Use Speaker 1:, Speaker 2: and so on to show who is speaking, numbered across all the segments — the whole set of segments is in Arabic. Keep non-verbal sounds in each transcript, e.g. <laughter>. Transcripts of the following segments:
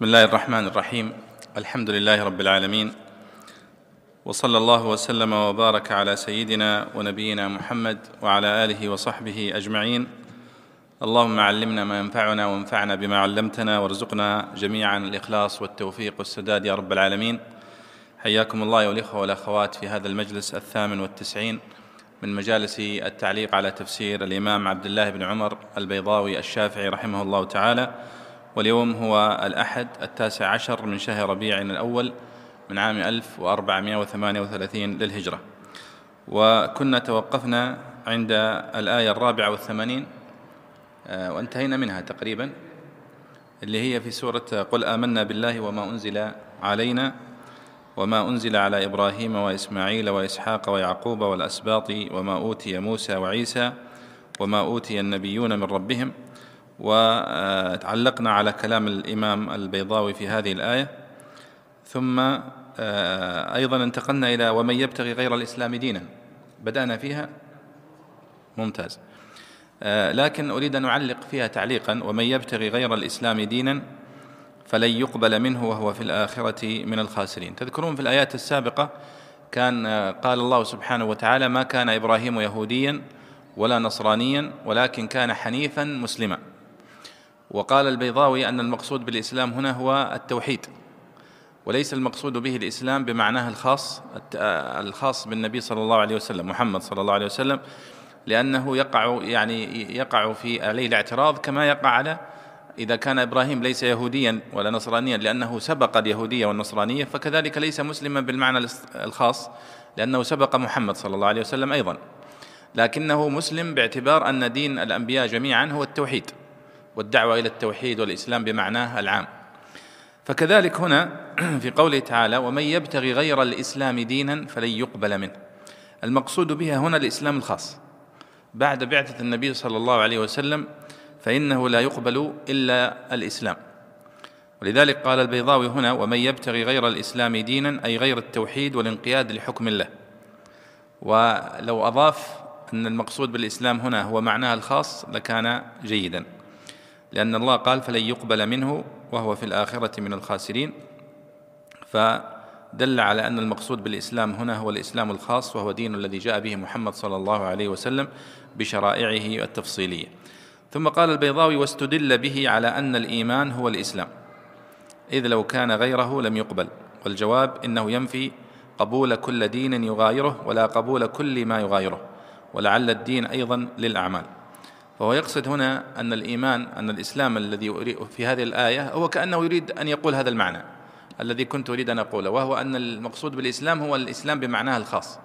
Speaker 1: بسم الله الرحمن الرحيم. الحمد لله رب العالمين. وصلى الله وسلم وبارك على سيدنا ونبينا محمد وعلى آله وصحبه أجمعين. اللهم علمنا ما ينفعنا وانفعنا بما علمتنا وارزقنا جميعا الإخلاص والتوفيق والسداد يا رب العالمين. حياكم الله والاخوه والأخوات في هذا المجلس الثامن والتسعين من مجالس التعليق على تفسير الإمام عبد الله بن عمر البيضاوي الشافعي رحمه الله تعالى. واليوم هو الأحد التاسع عشر من شهر ربيع الأول من عام 1438 للهجرة. وكنا توقفنا عند الآية الرابعة والثمانين آه، وانتهينا منها تقريبا اللي هي في سورة قل آمنا بالله وما أنزل علينا وما أنزل على إبراهيم وإسماعيل وإسحاق ويعقوب والأسباط وما أوتي موسى وعيسى وما أوتي النبيون من ربهم. وتعلقنا على كلام الإمام البيضاوي في هذه الآية. ثم آه، أيضا انتقلنا إلى ومن يبتغي غير الإسلام دينا. بدأنا فيها. ممتاز. آه، لكن أريد أن أعلق فيها تعليقا. ومن يبتغي غير الإسلام دينا فلن يقبل منه وهو في الآخرة من الخاسرين. تذكرون في الآيات السابقة كان آه، قال الله سبحانه وتعالى ما كان إبراهيم يهوديا ولا نصرانيا ولكن كان حنيفا مسلما. وقال البيضاوي أن المقصود بالإسلام هنا هو التوحيد وليس المقصود به الإسلام بمعناه الخاص الخاص بالنبي صلى الله عليه وسلم محمد صلى الله عليه وسلم لأنه يقع يعني يقع في عليه الاعتراض كما يقع على إذا كان إبراهيم ليس يهوديا ولا نصرانيا لأنه سبق اليهودية والنصرانية فكذلك ليس مسلما بالمعنى الخاص لأنه سبق محمد صلى الله عليه وسلم أيضا. لكنه مسلم باعتبار أن دين الأنبياء جميعا هو التوحيد. والدعوة إلى التوحيد والإسلام بمعناه العام. فكذلك هنا في قوله تعالى ومن يبتغي غير الإسلام دينا فلن يقبل منه. المقصود بها هنا الإسلام الخاص. بعد بعثة النبي صلى الله عليه وسلم فإنه لا يقبل إلا الإسلام. ولذلك قال البيضاوي هنا ومن يبتغي غير الإسلام دينا أي غير التوحيد والانقياد لحكم الله. ولو أضاف أن المقصود بالإسلام هنا هو معناه الخاص لكان جيدا. لأن الله قال فلن يقبل منه وهو في الآخرة من الخاسرين. فدل على أن المقصود بالإسلام هنا هو الإسلام الخاص وهو دين الذي جاء به محمد صلى الله عليه وسلم بشرائعه التفصيلية. ثم قال البيضاوي واستدل به على أن الإيمان هو الإسلام. إذ لو كان غيره لم يقبل. والجواب إنه ينفي قبول كل دين يغايره ولا قبول كل ما يغايره. ولعل الدين أيضا للأعمال. فهو يقصد هنا أن الإيمان أن الإسلام الذي في هذه الآية هو كأنه يريد أن يقول هذا المعنى الذي كنت أريد أن أقوله وهو أن المقصود بالإسلام هو الإسلام بمعناه الخاص.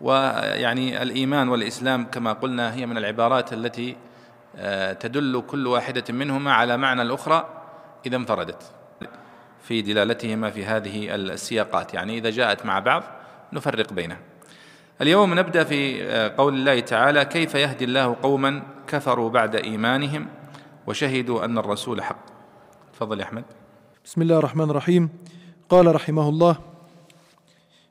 Speaker 1: ويعني الإيمان والإسلام كما قلنا هي من العبارات التي آه، تدل كل واحدة منهما على معنى الأخرى إذا انفردت في دلالتهما في هذه السياقات. يعني إذا جاءت مع بعض نفرق بينها. اليوم نبدأ في آه، قول الله تعالى كيف يهدي الله قوما كفروا بعد إيمانهم وشهدوا أن الرسول حق تفضل يا أحمد.
Speaker 2: بسم الله الرحمن الرحيم. قال رحمه الله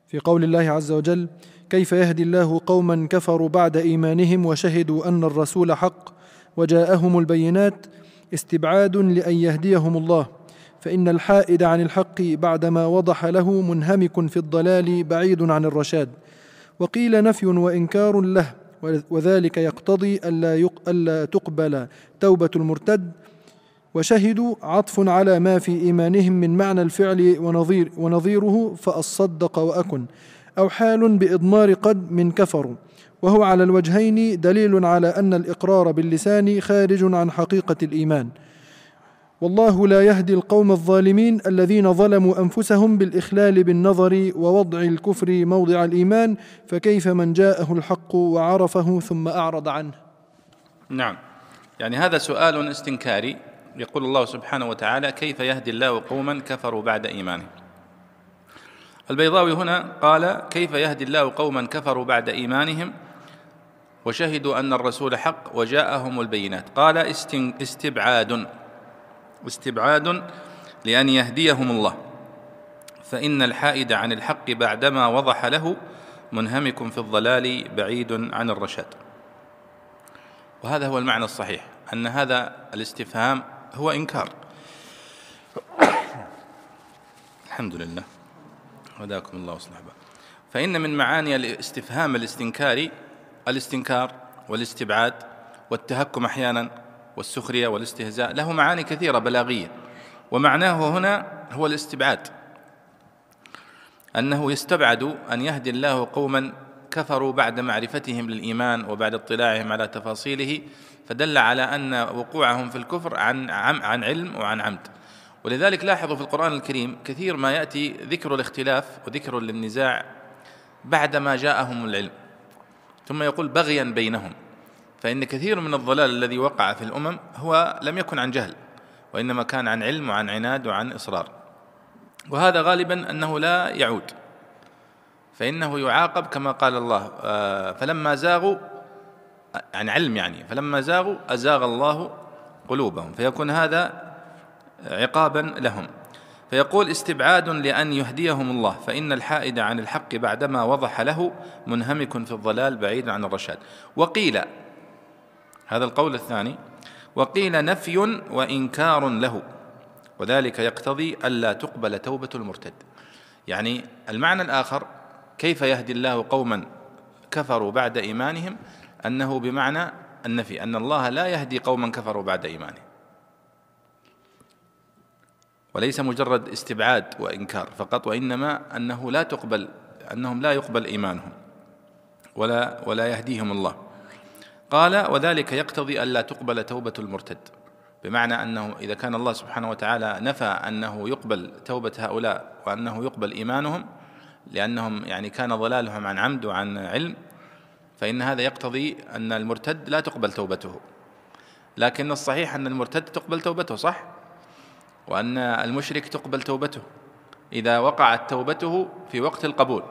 Speaker 2: في قول الله عز وجل كيف يهدي الله قوما كفروا بعد إيمانهم وشهدوا أن الرسول حق وجاءهم البينات استبعاد لأن يهديهم الله فإن الحائد عن الحق بعدما وضح له منهمك في الضلال بعيد عن الرشاد وقيل نفي وإنكار له وذلك يقتضي ألا, ألا تقبل توبة المرتد. وشهدوا عطف على ما في إيمانهم من معنى الفعل ونظير ونظيره فأصدق وأكن. أو حال بإضمار قد من كفروا وهو على الوجهين دليل على أن الإقرار باللسان خارج عن حقيقة الإيمان. والله لا يهدي القوم الظالمين الذين ظلموا أنفسهم بالإخلال بالنظر ووضع الكفر موضع الإيمان فكيف من جاءه الحق وعرفه ثم أعرض عنه؟
Speaker 1: نعم. يعني هذا سؤال استنكاري. يقول الله سبحانه وتعالى كيف يهدي الله قوما كفروا بعد إيمانهم؟ البيضاوي هنا قال كيف يهدي الله قوما كفروا بعد إيمانهم؟ وشهدوا أن الرسول حق وجاءهم البينات. قال استبعاد. واستبعاد لأن يهديهم الله. فإن الحائد عن الحق بعدما وضح له منهمك في الضلال بعيد عن الرشاد. وهذا هو المعنى الصحيح أن هذا الاستفهام هو إنكار. <coughs> الحمد لله. هداكم الله وصلح فإن من معاني الاستفهام الاستنكاري الاستنكار والاستبعاد والتهكم أحيانا والسخرية والاستهزاء له معاني كثيرة بلاغية ومعناه هنا هو الاستبعاد أنه يستبعد أن يهدي الله قوما كفروا بعد معرفتهم للإيمان وبعد اطلاعهم على تفاصيله فدل على أن وقوعهم في الكفر عن عن علم وعن عمد. ولذلك لاحظوا في القرآن الكريم كثير ما يأتي ذكر الاختلاف وذكر للنزاع بعدما جاءهم العلم ثم يقول بغيا بينهم. فإن كثير من الضلال الذي وقع في الأمم هو لم يكن عن جهل وإنما كان عن علم وعن عناد وعن إصرار. وهذا غالبا أنه لا يعود. فإنه يعاقب كما قال الله آه، فلما زاغوا عن علم يعني فلما زاغوا أزاغ الله قلوبهم. فيكون هذا عقابا لهم. فيقول استبعاد لأن يهديهم الله فإن الحائد عن الحق بعدما وضح له منهمك في الضلال بعيد عن الرشاد. وقيل هذا القول الثاني. وقيل نفي وإنكار له. وذلك يقتضي ألا تقبل توبة المرتد. يعني المعنى الآخر كيف يهدي الله قوما كفروا بعد إيمانهم؟ أنه بمعنى النفي أن الله لا يهدي قوما كفروا بعد إيمانهم. وليس مجرد استبعاد وإنكار فقط وإنما أنه لا تقبل أنهم لا يقبل إيمانهم ولا ولا يهديهم الله. قال وذلك يقتضي ألا تقبل توبة المرتد. بمعنى أنه إذا كان الله سبحانه وتعالى نفى أنه يقبل توبة هؤلاء وأنه يقبل إيمانهم لأنهم يعني كان ضلالهم عن عمد وعن علم فإن هذا يقتضي أن المرتد لا تقبل توبته. لكن الصحيح أن المرتد تقبل توبته صح؟ وأن المشرك تقبل توبته. إذا وقعت توبته في وقت القبول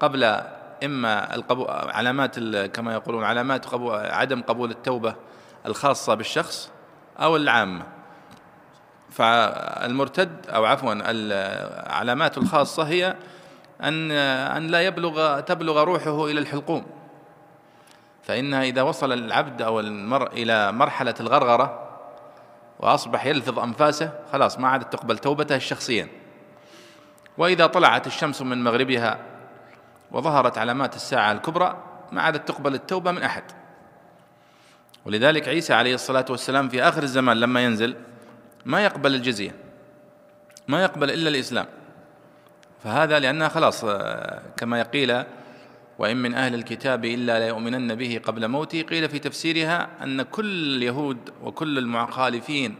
Speaker 1: قبل إما القبول علامات كما يقولون علامات قبول عدم قبول التوبة الخاصة بالشخص أو العامة. فالمرتد أو عفوا العلامات الخاصة هي أن أن لا يبلغ تبلغ روحه إلى الحلقوم. فإنها إذا وصل العبد أو المرء إلى مرحلة الغرغرة وأصبح يلفظ أنفاسه خلاص ما عادت تقبل توبته الشخصيا وإذا طلعت الشمس من مغربها وظهرت علامات الساعة الكبرى ما عادت تقبل التوبة من أحد. ولذلك عيسى عليه الصلاة والسلام في آخر الزمان لما ينزل ما يقبل الجزية ما يقبل إلا الإسلام. فهذا لأنها خلاص آه، كما يقيل وإن من أهل الكتاب إلا ليؤمنن به قبل موته. قيل في تفسيرها أن كل اليهود وكل المخالفين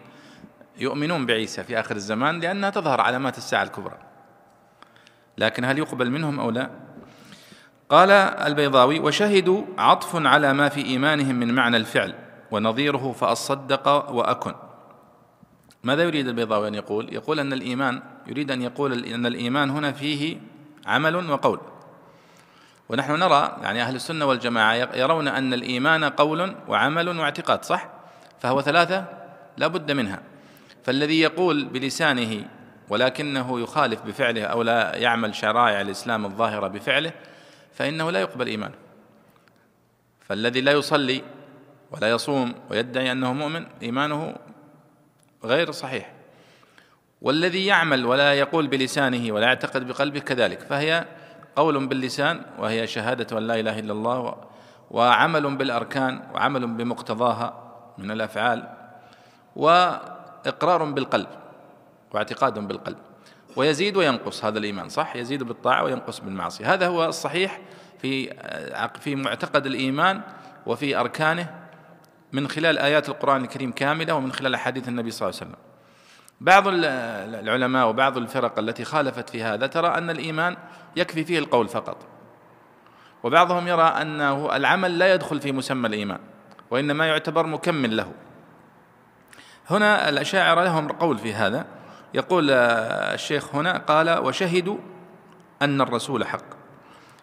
Speaker 1: يؤمنون بعيسى في آخر الزمان لأنها تظهر علامات الساعة الكبرى. لكن هل يقبل منهم أو لا؟ قال البيضاوي وشهدوا عطف على ما في إيمانهم من معنى الفعل ونظيره فأصدق وأكن. ماذا يريد البيضاوي أن يقول؟ يقول أن الإيمان يريد أن يقول أن الإيمان هنا فيه عمل وقول. ونحن نرى يعني أهل السنة والجماعة يرون أن الإيمان قول وعمل واعتقاد صح؟ فهو ثلاثة لا بد منها. فالذي يقول بلسانه ولكنه يخالف بفعله أو لا يعمل شرائع الإسلام الظاهرة بفعله فإنه لا يقبل إيمانه فالذي لا يصلي ولا يصوم ويدعي أنه مؤمن إيمانه غير صحيح. والذي يعمل ولا يقول بلسانه ولا يعتقد بقلبه كذلك فهي قول باللسان وهي شهادة أن لا إله إلا الله وعمل بالأركان وعمل بمقتضاها من الأفعال وإقرار بالقلب واعتقاد بالقلب. ويزيد وينقص هذا الإيمان صح؟ يزيد بالطاعة وينقص بالمعصية. هذا هو الصحيح في في معتقد الإيمان وفي أركانه من خلال آيات القرآن الكريم كاملة ومن خلال أحاديث النبي صلى الله عليه وسلم. بعض العلماء وبعض الفرق التي خالفت في هذا ترى أن الإيمان يكفي فيه القول فقط. وبعضهم يرى أنه العمل لا يدخل في مسمى الإيمان وإنما يعتبر مكمل له. هنا الأشاعرة لهم قول في هذا يقول الشيخ هنا قال وشهدوا أن الرسول حق.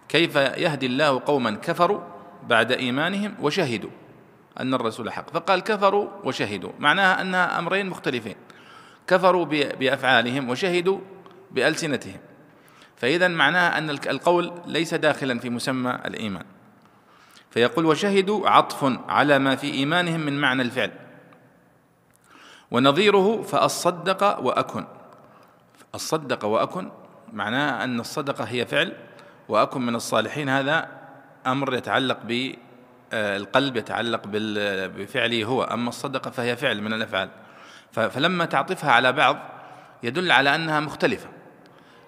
Speaker 1: كيف يهدي الله قوما كفروا بعد إيمانهم وشهدوا أن الرسول حق؟ فقال كفروا وشهدوا معناها أنها أمرين مختلفين. كفروا بأفعالهم وشهدوا بألسنتهم. فاذا معناها أن القول ليس داخلا في مسمى الإيمان. فيقول وشهدوا عطف على ما في إيمانهم من معنى الفعل. ونظيره فأصدق وأكن. الصدق وأكن معناه أن الصدقة هي فعل وأكن من الصالحين هذا أمر يتعلق بالقلب يتعلق بفعله هو. أما الصدقة فهي فعل من الأفعال. فلما تعطفها على بعض يدل على أنها مختلفة.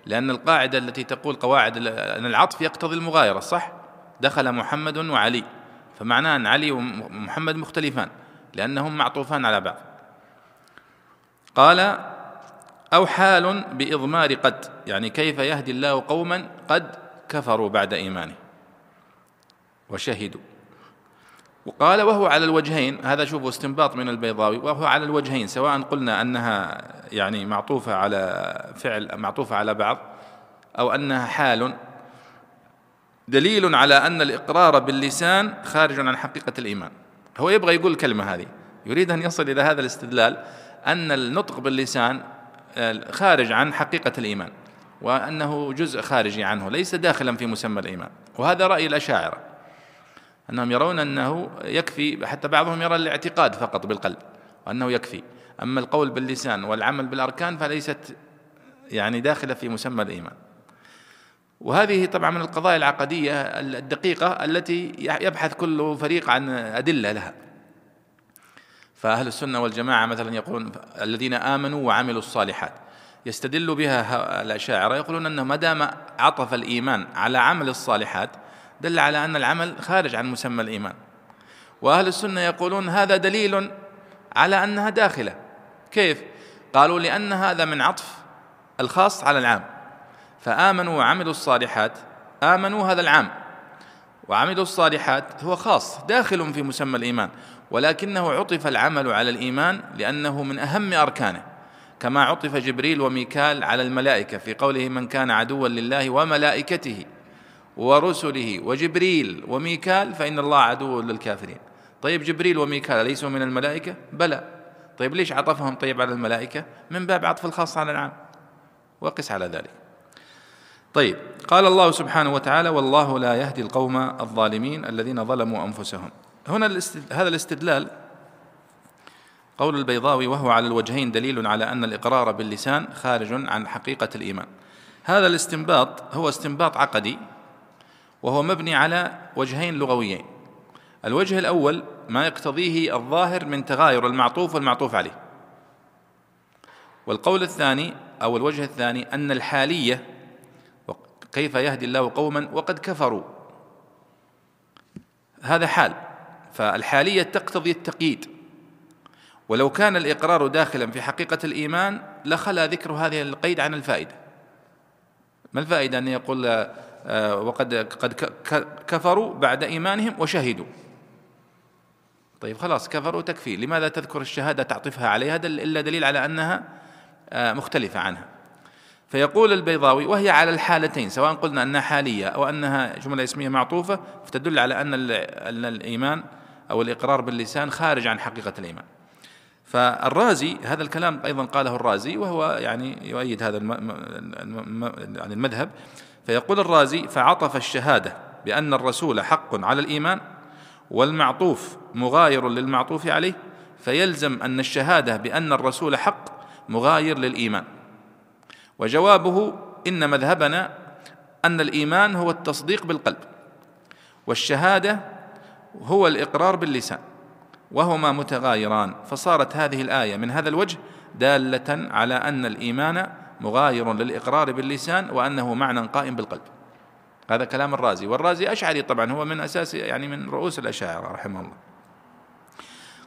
Speaker 1: لأن القاعدة التي تقول قواعد أن العطف يقتضي المغايرة صح؟ دخل محمد وعلي. فمعناه أن علي ومحمد مختلفان لأنهم معطوفان على بعض. قال أو حال بإضمار قد يعني كيف يهدي الله قوما قد كفروا بعد إيمانه وشهدوا. وقال وهو على الوجهين هذا شوفوا استنباط من البيضاوي وهو على الوجهين سواء قلنا أنها يعني معطوفة على فعل معطوفة على بعض أو أنها حال. دليل على أن الإقرار باللسان خارج عن حقيقة الإيمان. هو يبغى يقول الكلمة هذه يريد أن يصل إلى هذا الاستدلال أن النطق باللسان آه، خارج عن حقيقة الإيمان وأنه جزء خارجي عنه ليس داخلا في مسمى الإيمان. وهذا رأي الأشاعرة. أنهم يرون أنه يكفي حتى بعضهم يرى الاعتقاد فقط بالقلب وأنه يكفي. أما القول باللسان والعمل بالأركان فليست يعني داخلة في مسمى الإيمان. وهذه طبعا من القضايا العقدية الدقيقة التي يبحث كل فريق عن أدلة لها. فأهل السنة والجماعة مثلا يقولون الذين آمنوا وعملوا الصالحات يستدل بها الأشاعرة يقولون أنه ما دام عطف الإيمان على عمل الصالحات دل على أن العمل خارج عن مسمى الإيمان. وأهل السنة يقولون هذا دليل على أنها داخلة. كيف؟ قالوا لأن هذا من عطف الخاص على العام. فآمنوا وعملوا الصالحات آمنوا هذا العام. وعملوا الصالحات هو خاص داخل في مسمى الإيمان. ولكنه عطف العمل على الإيمان لأنه من أهم أركانه. كما عطف جبريل وميكال على الملائكة في قوله من كان عدوا لله وملائكته ورسله وجبريل وميكال فإن الله عدو للكافرين. طيب جبريل وميكال أليسوا من الملائكة؟ بلى. طيب ليش عطفهم طيب على الملائكة؟ من باب عطف الخاص على العام. وقس على ذلك. طيب قال الله سبحانه وتعالى والله لا يهدي القوم الظالمين الذين ظلموا أنفسهم. هنا هذا الاستدلال قول البيضاوي وهو على الوجهين دليل على أن الإقرار باللسان خارج عن حقيقة الإيمان. هذا الاستنباط هو استنباط عقدي وهو مبني على وجهين لغويين. الوجه الأول ما يقتضيه الظاهر من تغاير المعطوف والمعطوف عليه. والقول الثاني أو الوجه الثاني أن الحالية كيف يهدي الله قوما وقد كفروا. هذا حال. فالحالية تقتضي التقييد. ولو كان الإقرار داخلا في حقيقة الإيمان لخلا ذكر هذه القيد عن الفائدة. ما الفائدة؟ أن يقول آه، وقد قد كفروا بعد إيمانهم وشهدوا. طيب خلاص كفروا تكفي لماذا تذكر الشهادة تعطفها عليها؟ إلا دليل على أنها آه، مختلفة عنها. فيقول البيضاوي وهي على الحالتين سواء قلنا أنها حالية أو أنها جملة اسمية معطوفة فتدل على أن أن الإيمان أو الإقرار باللسان خارج عن حقيقة الإيمان. فالرازي هذا الكلام أيضا قاله الرازي وهو يعني يؤيد هذا يعني المذهب. فيقول الرازي فعطف الشهادة بأن الرسول حق على الإيمان والمعطوف مغاير للمعطوف عليه فيلزم أن الشهادة بأن الرسول حق مغاير للإيمان. وجوابه إن مذهبنا أن الإيمان هو التصديق بالقلب والشهادة هو الإقرار باللسان وهما متغايران. فصارت هذه الآية من هذا الوجه دالة على أن الإيمان مغاير للإقرار باللسان وأنه معنى قائم بالقلب. هذا كلام الرازي والرازي أشعري طبعا هو من أساس يعني من رؤوس الأشاعرة رحمه الله.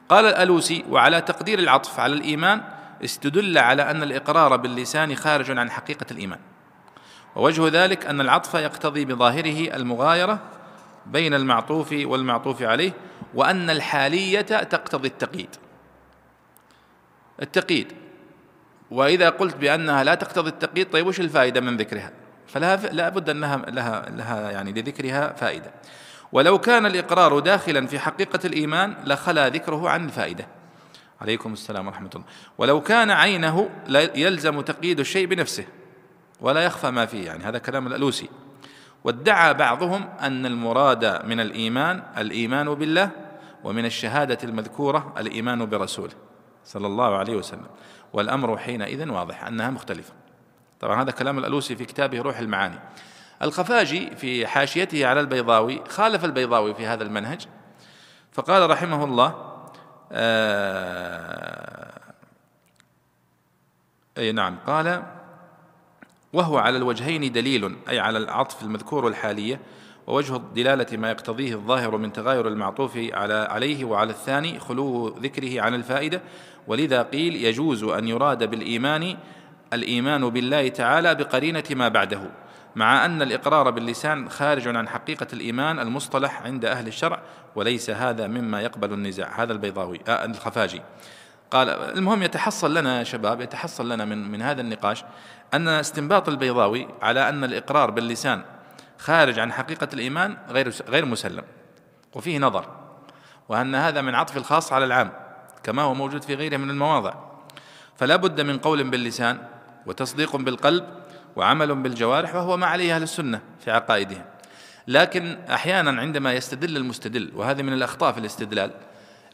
Speaker 1: قال الألوسي وعلى تقدير العطف على الإيمان استدل على أن الإقرار باللسان خارج عن حقيقة الإيمان. ووجه ذلك أن العطف يقتضي بظاهره المغايرة بين المعطوف والمعطوف عليه وأن الحالية تقتضي التقييد. التقييد. وإذا قلت بأنها لا تقتضي التقييد طيب وش الفائدة من ذكرها؟ فلا لا بد أنها لها, لها يعني لذكرها فائدة. ولو كان الإقرار داخلا في حقيقة الإيمان لخلا ذكره عن الفائدة عليكم السلام ورحمة الله. ولو كان عينه يلزم تقييد الشيء بنفسه ولا يخفى ما فيه. يعني هذا كلام الألوسي. وادعى بعضهم أن المراد من الإيمان الإيمان بالله ومن الشهادة المذكورة الإيمان برسوله صلى الله عليه وسلم. والأمر حينئذ واضح أنها مختلفة. طبعا هذا كلام الألوسي في كتابه روح المعاني. الخفاجي في حاشيته على البيضاوي خالف البيضاوي في هذا المنهج فقال رحمه الله أي نعم. قال وهو على الوجهين دليل أي على العطف المذكور والحالية ووجه الدلالة ما يقتضيه الظاهر من تغاير المعطوف على عليه وعلى الثاني خلو ذكره عن الفائدة. ولذا قيل يجوز أن يراد بالإيمان الإيمان بالله تعالى بقرينة ما بعده. مع أن الإقرار باللسان خارج عن حقيقة الإيمان المصطلح عند أهل الشرع وليس هذا مما يقبل النزاع. هذا البيضاوي آه الخفاجي. قال المهم يتحصل لنا يا شباب يتحصل لنا من من هذا النقاش أن استنباط البيضاوي على أن الإقرار باللسان خارج عن حقيقة الإيمان غير غير مسلم وفيه نظر وأن هذا من عطف الخاص على العام كما هو موجود في غيره من المواضع. فلا بد من قول باللسان وتصديق بالقلب وعمل بالجوارح وهو ما عليه أهل السنة في عقائدهم. لكن أحيانا عندما يستدل المستدل وهذه من الأخطاء في الاستدلال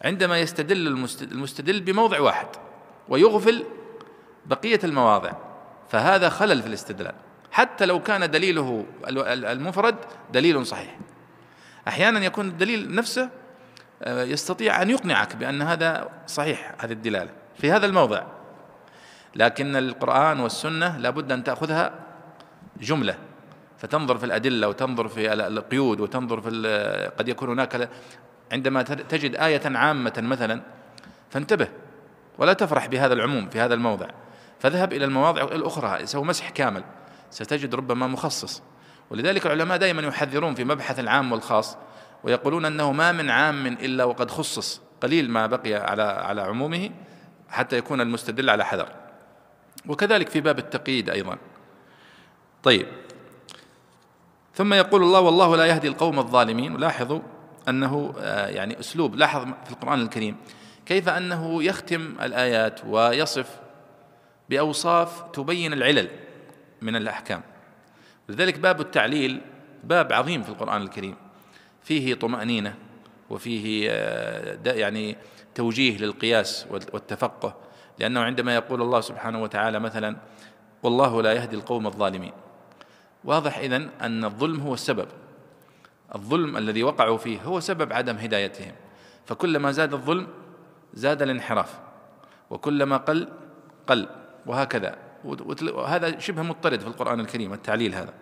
Speaker 1: عندما يستدل المستدل بموضع واحد ويغفل بقية المواضع فهذا خلل في الاستدلال. حتى لو كان دليله المفرد دليل صحيح. أحيانا يكون الدليل نفسه آه، يستطيع أن يقنعك بأن هذا صحيح هذه الدلالة. في هذا الموضع لكن القرآن والسنة لابد أن تأخذها جملة. فتنظر في الأدلة وتنظر في القيود وتنظر في قد يكون هناك عندما تجد آية عامة مثلا فانتبه ولا تفرح بهذا العموم في هذا الموضع. فاذهب إلى المواضع الأخرى سوى مسح كامل. ستجد ربما مخصص. ولذلك العلماء دائما يحذرون في مبحث العام والخاص ويقولون أنه ما من عام إلا وقد خصص. قليل ما بقي على على عمومه حتى يكون المستدل على حذر. وكذلك في باب التقييد أيضا. طيب. ثم يقول الله والله لا يهدي القوم الظالمين. ولاحظوا أنه آه، يعني أسلوب لاحظ في القرآن الكريم كيف أنه يختم الآيات ويصف بأوصاف تبين العلل من الأحكام. لذلك باب التعليل باب عظيم في القرآن الكريم. فيه طمأنينة وفيه آه، يعني توجيه للقياس والتفقه لأنه عندما يقول الله سبحانه وتعالى مثلا والله لا يهدي القوم الظالمين. واضح إذن أن الظلم هو السبب. الظلم الذي وقعوا فيه هو سبب عدم هدايتهم. فكلما زاد الظلم زاد الانحراف. وكلما قل قل. وهكذا. وهذا شبه مضطرد في القرآن الكريم التعليل هذا.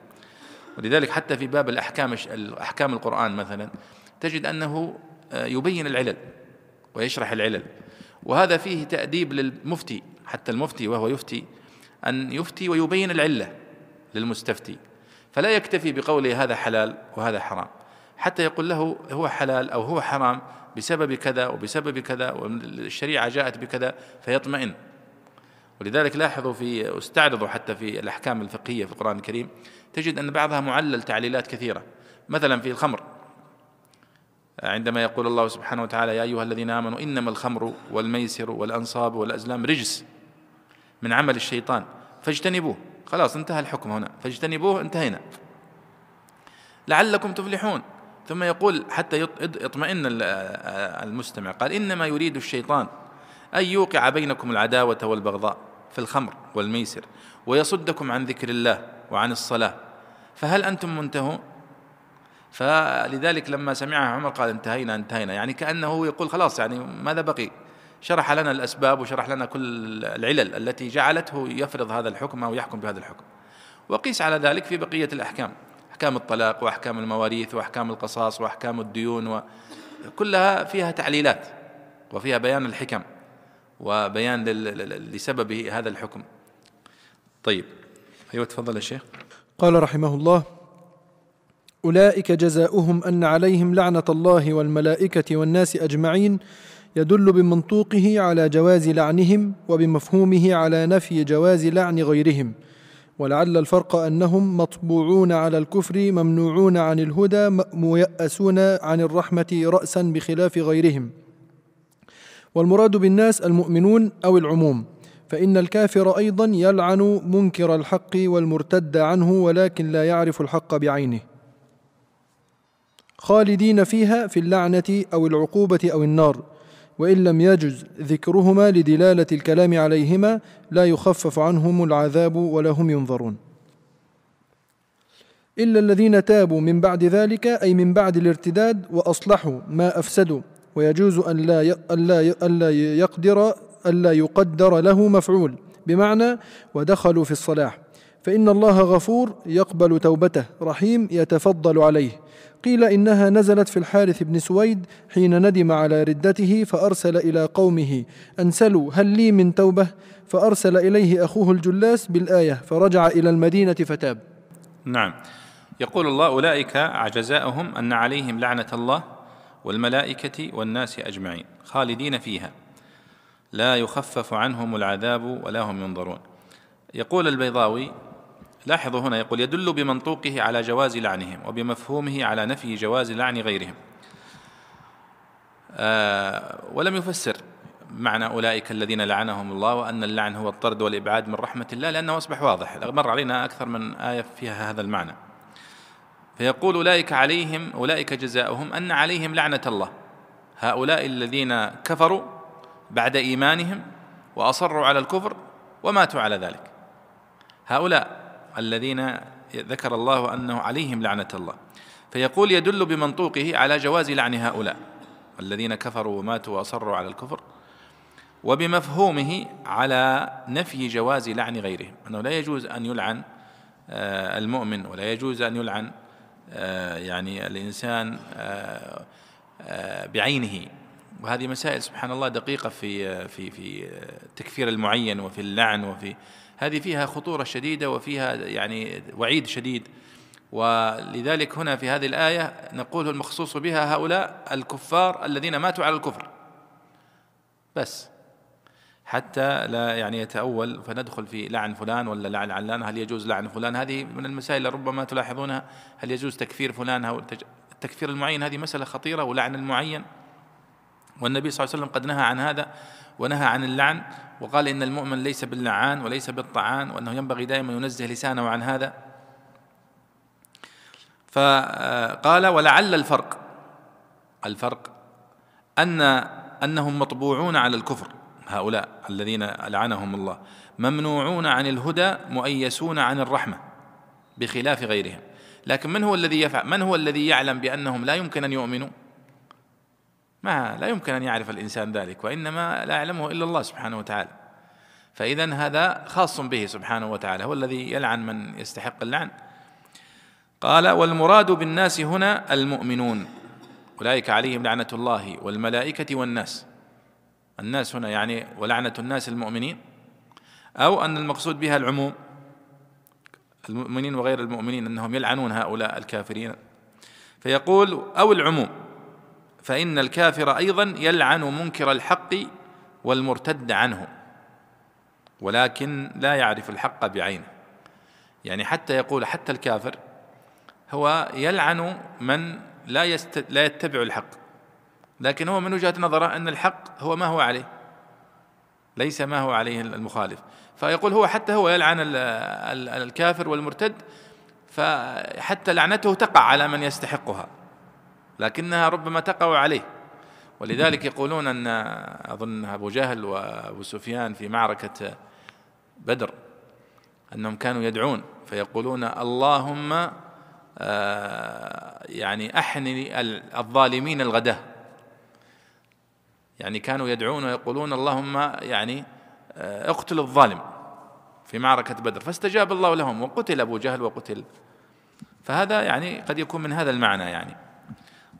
Speaker 1: ولذلك حتى في باب الأحكام أحكام القرآن مثلا تجد أنه آه، يبين العلل ويشرح العلل. وهذا فيه تأديب للمفتي حتى المفتي وهو يفتي أن يفتي ويبين العلة للمستفتي. فلا يكتفي بقوله هذا حلال وهذا حرام. حتى يقول له هو حلال أو هو حرام بسبب كذا وبسبب كذا والشريعة جاءت بكذا فيطمئن. ولذلك لاحظوا في استعرضوا حتى في الأحكام الفقهية في القرآن الكريم تجد أن بعضها معلل تعليلات كثيرة. مثلا في الخمر. عندما يقول الله سبحانه وتعالى يا أيها الذين آمنوا إنما الخمر والميسر والأنصاب والأزلام رجس من عمل الشيطان فاجتنبوه. خلاص انتهى الحكم هنا. فاجتنبوه انتهينا. لعلكم تفلحون. ثم يقول حتى يطمئن المستمع. قال إنما يريد الشيطان أن يوقع بينكم العداوة والبغضاء في الخمر والميسر ويصدكم عن ذكر الله وعن الصلاة. فهل أنتم منتهون؟ فلذلك لما سمعها عمر قال انتهينا انتهينا. يعني كأنه يقول خلاص يعني ماذا بقي؟ شرح لنا الأسباب وشرح لنا كل العلل التي جعلته يفرض هذا الحكم أو يحكم بهذا الحكم. وقيس على ذلك في بقية الأحكام. أحكام الطلاق وأحكام المواريث وأحكام القصاص وأحكام الديون وكلها فيها تعليلات وفيها بيان الحكم وبيان لسبب هذا الحكم. طيب. أيوة تفضل يا شيخ.
Speaker 2: قال رحمه الله أولئك جزاؤهم أن عليهم لعنة الله والملائكة والناس أجمعين يدل بمنطوقه على جواز لعنهم وبمفهومه على نفي جواز لعن غيرهم. ولعل الفرق أنهم مطبوعون على الكفر ممنوعون عن الهدى ميأسون عن الرحمة رأسا بخلاف غيرهم. والمراد بالناس المؤمنون أو العموم فإن الكافر أيضا يلعن منكر الحق والمرتد عنه ولكن لا يعرف الحق بعينه. خالدين فيها في اللعنة أو العقوبة أو النار. وإن لم يجز ذكرهما لدلالة الكلام عليهما لا يخفف عنهم العذاب ولا هم ينظرون. إلا الذين تابوا من بعد ذلك أي من بعد الارتداد وأصلحوا ما أفسدوا ويجوز أن لا أن لا يقدر ألا يقدر له مفعول. بمعنى ودخلوا في الصلاح. فإن الله غفور يقبل توبته رحيم يتفضل عليه. قيل إنها نزلت في الحارث بن سويد حين ندم على ردته فأرسل إلى قومه أنسلوا هل لي من توبة؟ فأرسل إليه أخوه الجلاس بالآية فرجع إلى المدينة فتاب.
Speaker 1: نعم. يقول الله أولئك جزاؤهم أن عليهم لعنة الله والملائكة والناس أجمعين خالدين فيها. لا يخفف عنهم العذاب ولا هم ينظرون. يقول البيضاوي لاحظوا هنا يقول يدل بمنطوقه على جواز لعنهم وبمفهومه على نفي جواز لعن غيرهم. آه ولم يفسر معنى أولئك الذين لعنهم الله وأن اللعن هو الطرد والإبعاد من رحمة الله لأنه أصبح واضح. مر علينا أكثر من آية فيها هذا المعنى. فيقول أولئك عليهم أولئك جزاؤهم أن عليهم لعنة الله. هؤلاء الذين كفروا بعد إيمانهم وأصروا على الكفر وماتوا على ذلك. هؤلاء الذين ذكر الله أنه عليهم لعنة الله. فيقول يدل بمنطوقه على جواز لعن هؤلاء الذين كفروا وماتوا وأصروا على الكفر وبمفهومه على نفي جواز لعن غيرهم أنه لا يجوز أن يلعن آه، المؤمن ولا يجوز أن يلعن آه، يعني الإنسان آه، بعينه. وهذه مسائل سبحان الله دقيقة في في في تكفير المعين وفي اللعن وفي هذه فيها خطورة شديدة وفيها يعني وعيد شديد. ولذلك هنا في هذه الآية نقول المخصوص بها هؤلاء الكفار الذين ماتوا على الكفر. بس. حتى لا يعني يتأول فندخل في لعن فلان ولا لعن علان هل يجوز لعن فلان؟ هذه من المسائل ربما تلاحظونها. هل يجوز تكفير فلان؟ أو التكفير المعين هذه مسألة خطيرة ولعن المعين. والنبي صلى الله عليه وسلم قد نهى عن هذا ونهى عن اللعن. وقال إن المؤمن ليس باللعان وليس بالطعان وأنه ينبغي دائما ينزه لسانه عن هذا. فقال ولعل الفرق الفرق أن أنهم مطبوعون على الكفر هؤلاء الذين لعنهم الله ممنوعون عن الهدى مؤيسون عن الرحمة بخلاف غيرهم. لكن من هو الذي يفعل من هو الذي يعلم بأنهم لا يمكن أن يؤمنوا؟ ما لا يمكن أن يعرف الإنسان ذلك وإنما لا يعلمه إلا الله سبحانه وتعالى. فاذا هذا خاص به سبحانه وتعالى هو الذي يلعن من يستحق اللعن. قال والمراد بالناس هنا المؤمنون. أولئك عليهم لعنة الله والملائكة والناس. الناس هنا يعني ولعنة الناس المؤمنين أو أن المقصود بها العموم. المؤمنين وغير المؤمنين أنهم يلعنون هؤلاء الكافرين. فيقول أو العموم. فإن الكافر أيضا يلعن منكر الحق والمرتد عنه ولكن لا يعرف الحق بعينه. يعني حتى يقول حتى الكافر هو يلعن من لا يست لا يتبع الحق لكن هو من وجهة نظره أن الحق هو ما هو عليه ليس ما هو عليه المخالف. فيقول هو حتى هو يلعن الكافر والمرتد فحتى لعنته تقع على من يستحقها. لكنها ربما تقع عليه. ولذلك يقولون أن أظن أبو جهل وأبو سفيان في معركة بدر أنهم كانوا يدعون فيقولون اللهم آه، يعني احني الظالمين الغداة. يعني كانوا يدعون ويقولون اللهم يعني آه، اقتل الظالم في معركة بدر. فاستجاب الله لهم وقتل أبو جهل وقتل. فهذا يعني قد يكون من هذا المعنى يعني.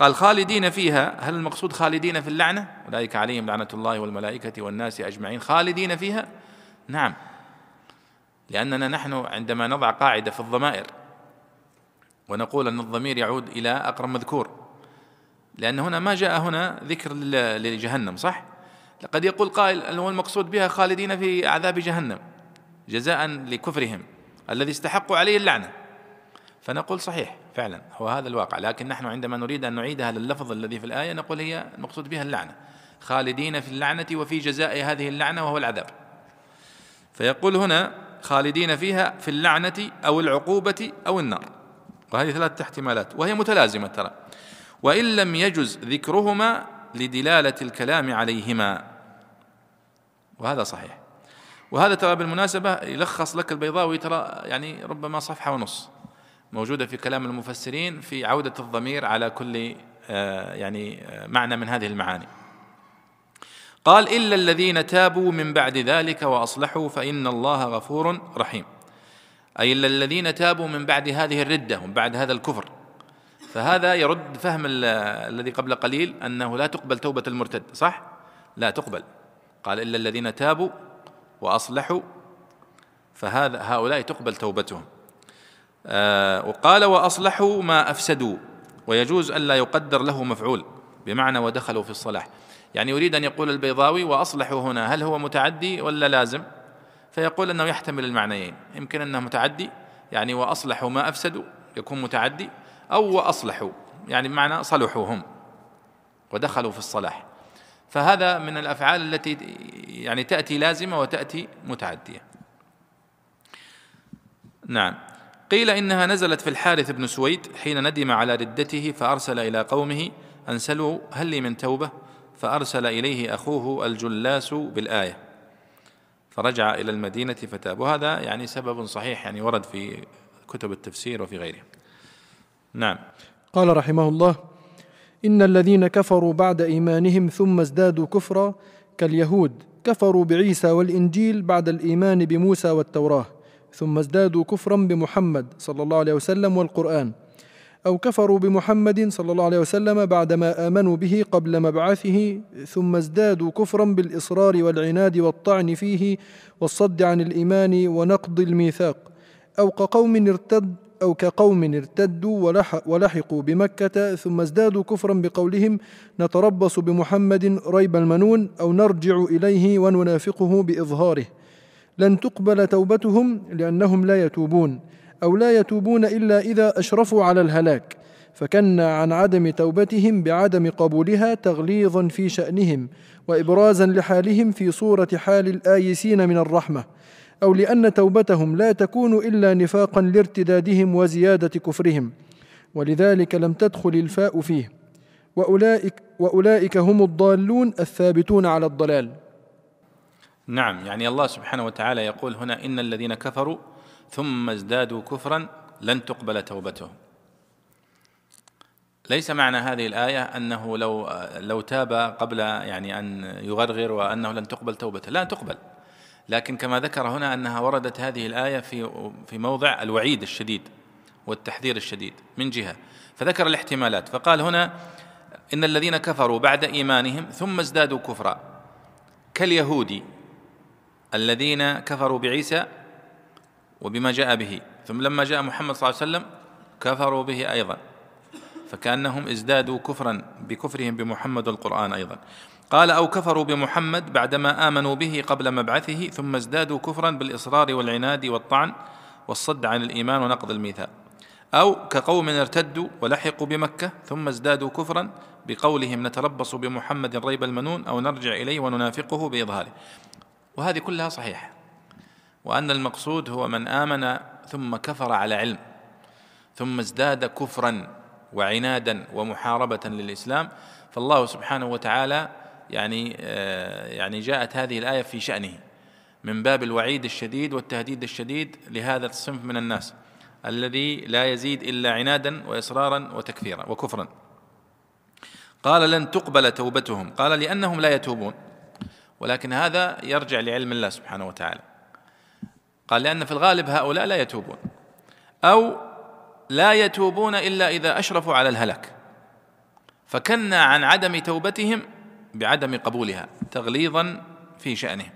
Speaker 1: قال خالدين فيها هل المقصود خالدين في اللعنة؟ أولئك عليهم لعنة الله والملائكة والناس أجمعين. خالدين فيها؟ نعم. لأننا نحن عندما نضع قاعدة في الضمائر ونقول أن الضمير يعود إلى أقرب مذكور. لأن هنا ما جاء هنا ذكر لجهنم صح؟ قد يقول قائل هو المقصود بها خالدين في عذاب جهنم جزاء لكفرهم الذي استحقوا عليه اللعنة. فنقول صحيح. فعلا هو هذا الواقع. لكن نحن عندما نريد أن نعيدها لللفظ الذي في الآية نقول هي المقصود بها اللعنة. خالدين في اللعنة وفي جزاء هذه اللعنة وهو العذاب. فيقول هنا خالدين فيها في اللعنة أو العقوبة أو النار. وهذه ثلاثة احتمالات. وهي متلازمة ترى. وإن لم يجز ذكرهما لدلالة الكلام عليهما. وهذا صحيح. وهذا ترى بالمناسبة يلخص لك البيضاوي ترى يعني ربما صفحة ونص. موجودة في كلام المفسرين في عودة الضمير على كل آه، يعني آه، معنى من هذه المعاني. قال إلا الذين تابوا من بعد ذلك وأصلحوا فإن الله غفور رحيم. أي إلا الذين تابوا من بعد هذه الردة ومن بعد هذا الكفر. فهذا يرد فهم الذي قبل قليل أنه لا تقبل توبة المرتد صح؟ لا تقبل. قال إلا الذين تابوا وأصلحوا فهذا هؤلاء تقبل توبتهم. وقال وأصلحوا ما أفسدوا. ويجوز الا يقدر له مفعول بمعنى ودخلوا في الصلاح. يعني يريد أن يقول البيضاوي وأصلحوا هنا هل هو متعدي ولا لازم؟ فيقول أنه يحتمل المعنيين. يمكن أنه متعدي يعني وأصلحوا ما أفسدوا يكون متعدي أو وأصلحوا يعني بمعنى صلحوا هم ودخلوا في الصلاح. فهذا من الأفعال التي يعني تأتي لازمة وتأتي متعدية. نعم. قيل إنها نزلت في الحارث بن سويد حين ندم على ردته فأرسل إلى قومه أن سلوا هل لي من توبة؟ فأرسل إليه أخوه الجلاس بالآية. فرجع إلى المدينة فتاب. وهذا يعني سبب صحيح يعني ورد في كتب التفسير وفي غيره. نعم.
Speaker 2: قال رحمه الله إن الذين كفروا بعد إيمانهم ثم ازدادوا كفرا كاليهود كفروا بعيسى والإنجيل بعد الإيمان بموسى والتوراة. ثم ازدادوا كفرا بمحمد صلى الله عليه وسلم والقرآن أو كفروا بمحمد صلى الله عليه وسلم بعدما آمنوا به قبل مبعثه ثم ازدادوا كفرا بالإصرار والعناد والطعن فيه والصد عن الإيمان ونقض الميثاق أو كقوم ارتد أو كقوم ارتدوا ولحقوا بمكة ثم ازدادوا كفرا بقولهم نتربص بمحمد ريب المنون أو نرجع إليه وننافقه بإظهاره. لن تقبل توبتهم لأنهم لا يتوبون أو لا يتوبون إلا إذا أشرفوا على الهلاك. فكنا عن عدم توبتهم بعدم قبولها تغليظا في شأنهم وإبرازا لحالهم في صورة حال الآيسين من الرحمة. أو لأن توبتهم لا تكون إلا نفاقا لارتدادهم وزيادة كفرهم. ولذلك لم تدخل الفاء فيه. وأولئك, وأولئك هم الضالون الثابتون على الضلال.
Speaker 1: نعم يعني الله سبحانه وتعالى يقول هنا إن الذين كفروا ثم ازدادوا كفرا لن تقبل توبتهم. ليس معنى هذه الآية أنه لو لو تاب قبل يعني أن يغرغر وأنه لن تقبل توبته. لا تقبل. لكن كما ذكر هنا أنها وردت هذه الآية في في موضع الوعيد الشديد والتحذير الشديد من جهة. فذكر الاحتمالات. فقال هنا إن الذين كفروا بعد إيمانهم ثم ازدادوا كفرا. كاليهود الذين كفروا بعيسى وبما جاء به. ثم لما جاء محمد صلى الله عليه وسلم كفروا به أيضا. فكأنهم ازدادوا كفرا بكفرهم بمحمد القرآن أيضا. قال أو كفروا بمحمد بعدما آمنوا به قبل مبعثه ثم ازدادوا كفرا بالإصرار والعناد والطعن والصد عن الإيمان ونقض الميثاق. أو كقوم ارتدوا ولحقوا بمكة ثم ازدادوا كفرا بقولهم نتربص بمحمد ريب المنون أو نرجع إليه وننافقه بإظهاره. وهذه كلها صحيحة. وأن المقصود هو من آمن ثم كفر على علم ثم ازداد كفرا وعنادا ومحاربة للإسلام. فالله سبحانه وتعالى يعني آه، يعني جاءت هذه الآية في شأنه من باب الوعيد الشديد والتهديد الشديد لهذا الصنف من الناس الذي لا يزيد إلا عنادا وإصرارا وتكفيرا وكفرا. قال لن تقبل توبتهم قال لأنهم لا يتوبون. ولكن هذا يرجع لعلم الله سبحانه وتعالى. قال لأن في الغالب هؤلاء لا يتوبون أو لا يتوبون إلا إذا أشرفوا على الهلاك فكنا عن عدم توبتهم بعدم قبولها تغليظا في شأنهم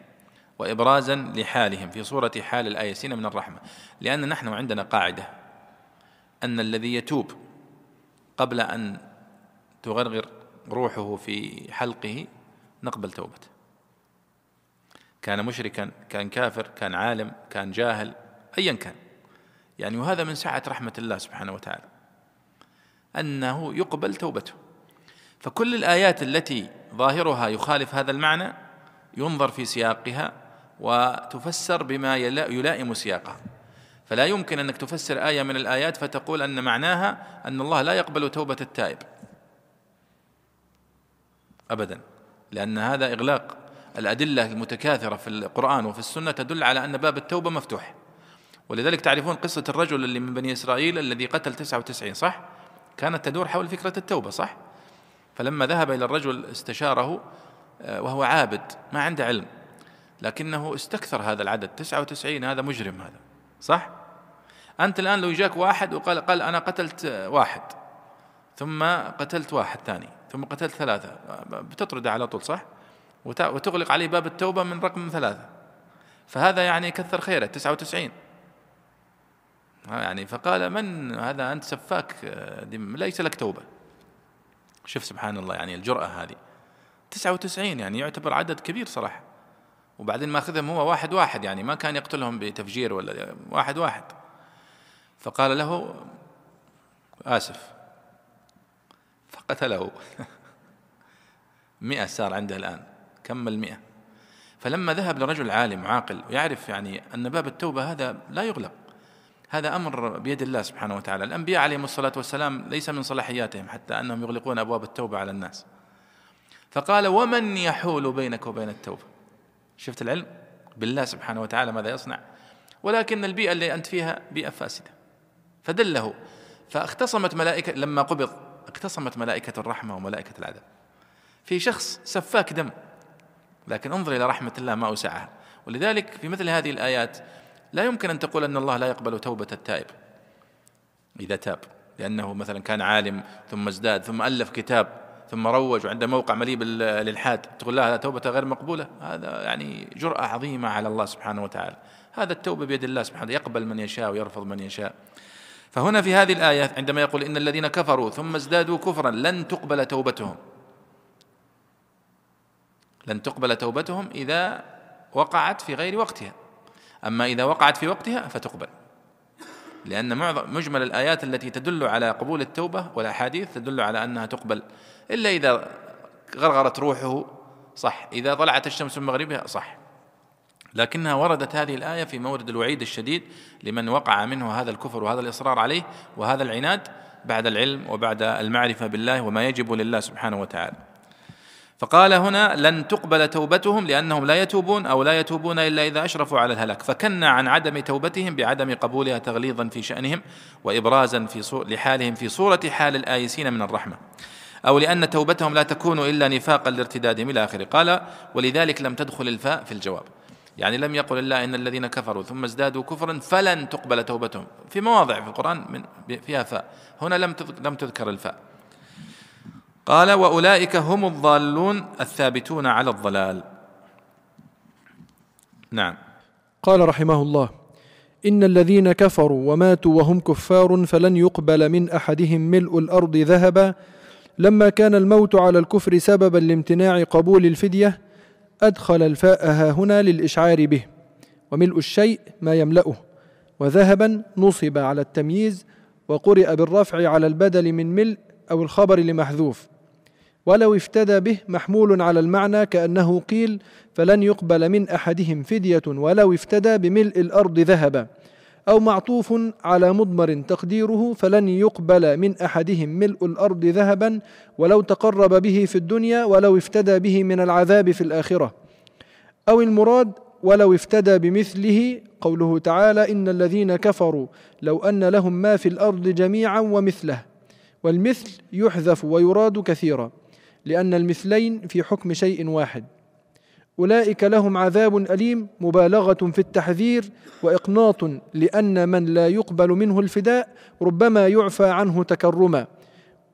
Speaker 1: وإبرازا لحالهم في صورة حال الآيسين من الرحمة. لأن نحن عندنا قاعدة أن الذي يتوب قبل أن تغرغر روحه في حلقه نقبل توبته. كان مشركا كان كافر كان عالم كان جاهل ايا كان. يعني وهذا من سعة رحمة الله سبحانه وتعالى أنه يقبل توبته. فكل الآيات التي ظاهرها يخالف هذا المعنى ينظر في سياقها وتفسر بما يلائم سياقها. فلا يمكن أنك تفسر آية من الآيات فتقول أن معناها أن الله لا يقبل توبة التائب. أبدا. لأن هذا إغلاق الأدلة المتكاثرة في القرآن وفي السنة تدل على أن باب التوبة مفتوح ولذلك تعرفون قصة الرجل اللي من بني إسرائيل الذي قتل 99 صح؟ كانت تدور حول فكرة التوبة صح؟ فلما ذهب إلى الرجل استشاره آه، وهو عابد ما عنده علم لكنه استكثر هذا العدد 99 هذا مجرم هذا صح؟ أنت الآن لو جاك واحد وقال قال أنا قتلت واحد ثم قتلت واحد ثاني ثم قتلت ثلاثة بتطرده على طول صح؟ وتغلق عليه باب التوبة من رقم ثلاثة. فهذا يعني كثر خيره 99 يعني فقال من هذا؟ أنت سفاك دم ليس لك توبة. شوف سبحان الله يعني الجرأة هذه. 99 يعني يعتبر عدد كبير صراحة. وبعدين ماخذهم هو واحد واحد يعني ما كان يقتلهم بتفجير ولا واحد واحد. فقال له آسف. فقتله. <laughs> مئة صار عنده الآن. كمل مئة فلما ذهب لرجل عالم عاقل ويعرف يعني أن باب التوبة هذا لا يغلق. هذا أمر بيد الله سبحانه وتعالى. الأنبياء عليهم الصلاة والسلام ليس من صلاحياتهم حتى أنهم يغلقون أبواب التوبة على الناس. فقال ومن يحول بينك وبين التوبة؟ شفت العلم؟ بالله سبحانه وتعالى ماذا يصنع؟ ولكن البيئة اللي أنت فيها بيئة فاسدة. فدله. فاختصمت ملائكة لما قبض اختصمت ملائكة الرحمة وملائكة العذاب. في شخص سفاك دم. لكن انظر إلى رحمة الله ما أوسعها. ولذلك في مثل هذه الآيات لا يمكن أن تقول أن الله لا يقبل توبة التائب. إذا تاب. لأنه مثلا كان عالم ثم ازداد ثم ألف كتاب ثم روج وعنده موقع مليء بالإلحاد تقول لا توبة غير مقبولة. هذا يعني جرأة عظيمة على الله سبحانه وتعالى. هذا التوبة بيد الله سبحانه يقبل من يشاء ويرفض من يشاء. فهنا في هذه الآية عندما يقول إن الذين كفروا ثم ازدادوا كفرا لن تقبل توبتهم. لن تقبل توبتهم إذا وقعت في غير وقتها. أما إذا وقعت في وقتها فتقبل. لأن معظم مجمل الآيات التي تدل على قبول التوبة والأحاديث تدل على أنها تقبل. إلا إذا غرغرت روحه صح. إذا طلعت الشمس من مغربها صح. لكنها وردت هذه الآية في مورد الوعيد الشديد لمن وقع منه هذا الكفر وهذا الإصرار عليه وهذا العناد بعد العلم وبعد المعرفة بالله وما يجب لله سبحانه وتعالى. فقال هنا لن تقبل توبتهم لأنهم لا يتوبون أو لا يتوبون إلا إذا أشرفوا على الهلاك. فكنا عن عدم توبتهم بعدم قبولها تغليظا في شأنهم وابرازا في لحالهم في صورة حال الآيسين من الرحمة. أو لأن توبتهم لا تكون إلا نفاقا لارتدادهم إلى آخره. قال ولذلك لم تدخل الفاء في الجواب. يعني لم يقل الله إن الذين كفروا ثم ازدادوا كفرا فلن تقبل توبتهم. في مواضع في القرآن من فيها فاء. هنا لم لم تذكر الفاء. قال وأولئك هم الضالون الثابتون على الضلال. نعم.
Speaker 2: قال رحمه الله إن الذين كفروا وماتوا وهم كفار فلن يقبل من أحدهم ملء الأرض ذهبا. لما كان الموت على الكفر سببا لامتناع قبول الفدية أدخل الفاء ها هنا للإشعار به وملء الشيء ما يملأه. وذهبا نصب على التمييز وقرئ بالرفع على البدل من ملء أو الخبر لمحذوف. ولو افتدى به محمول على المعنى كأنه قيل فلن يقبل من أحدهم فدية ولو افتدى بملء الأرض ذهبا. أو معطوف على مضمر تقديره فلن يقبل من أحدهم ملء الأرض ذهبا ولو تقرب به في الدنيا ولو افتدى به من العذاب في الآخرة. أو المراد ولو افتدى بمثله قوله تعالى إن الذين كفروا لو أن لهم ما في الأرض جميعا ومثله. والمثل يحذف ويراد كثيرا. لأن المثلين في حكم شيء واحد. أولئك لهم عذاب أليم مبالغة في التحذير وإقناط لأن من لا يقبل منه الفداء ربما يعفى عنه تكرما.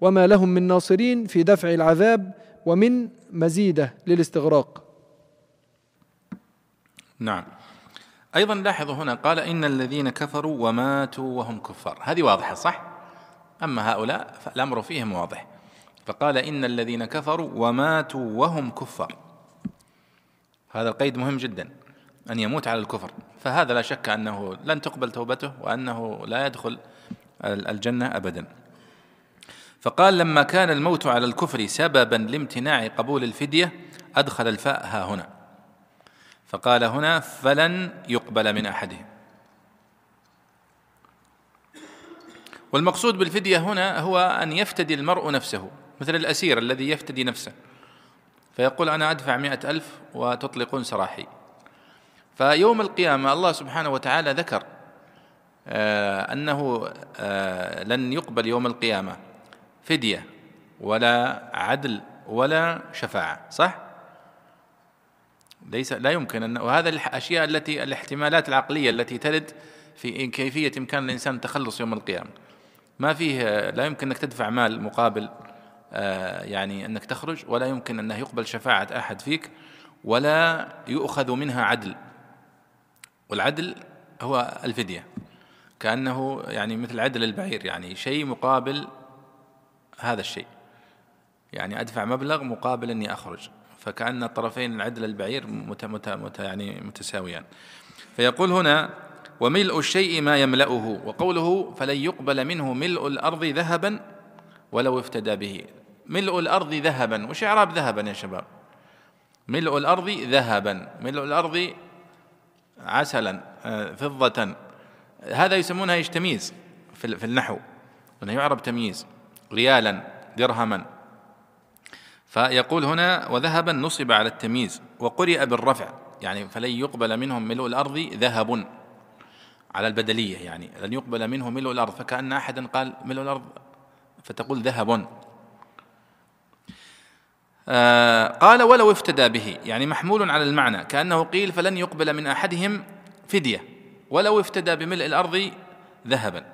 Speaker 2: وما لهم من ناصرين في دفع العذاب ومن مزيدة للاستغراق.
Speaker 1: نعم. أيضا لاحظوا هنا قال إن الذين كفروا وماتوا وهم كفار. هذه واضحة صح؟ أما هؤلاء فالأمر فيهم واضح. فقال إن الذين كفروا وماتوا وهم كفار. هذا القيد مهم جدا أن يموت على الكفر. فهذا لا شك أنه لن تقبل توبته وأنه لا يدخل الجنة أبدا. فقال لما كان الموت على الكفر سببا لامتناع قبول الفدية أدخل الفاء ها هنا. فقال هنا فلن يقبل من أحدهم. والمقصود بالفدية هنا هو أن يفتدي المرء نفسه. مثل الأسير الذي يفتدي نفسه. فيقول أنا أدفع مئة ألف وتطلقون سراحي. فيوم القيامة الله سبحانه وتعالى ذكر آه، أنه آه، لن يقبل يوم القيامة فدية ولا عدل ولا شفاعة صح؟ ليس لا يمكن أن وهذا الأشياء التي الاحتمالات العقلية التي ترد في كيفية إمكان الإنسان التخلص يوم القيامة. ما فيه لا يمكن أنك تدفع مال مقابل يعني أنك تخرج ولا يمكن أنه يقبل شفاعة أحد فيك ولا يؤخذ منها عدل. والعدل هو الفدية. كأنه يعني مثل عدل البعير يعني شيء مقابل هذا الشيء. يعني أدفع مبلغ مقابل أني أخرج. فكأن الطرفين العدل البعير مت مت مت يعني متساويان. فيقول هنا وملء الشيء ما يملأه. وقوله فلن يقبل منه ملء الأرض ذهبا ولو افتدى به. ملء الأرض ذهبا. وش إعراب ذهبا يا شباب؟ ملء الأرض ذهبا. ملء الأرض عسلا آه، فضة. هذا يسمونها إيش؟ تمييز في النحو. إنه يعرب تمييز. ريالا درهما. فيقول هنا وذهبا نصب على التمييز. وقرئ بالرفع. يعني فلن يقبل منهم ملء الأرض ذهب. على البدلية يعني. لن يقبل منه ملء الأرض. فكأن احدا قال ملء الأرض فتقول ذهب. آه قال ولو افتدى به يعني محمول على المعنى كأنه قيل فلن يقبل من أحدهم فدية. ولو افتدى بملء الأرض ذهبا.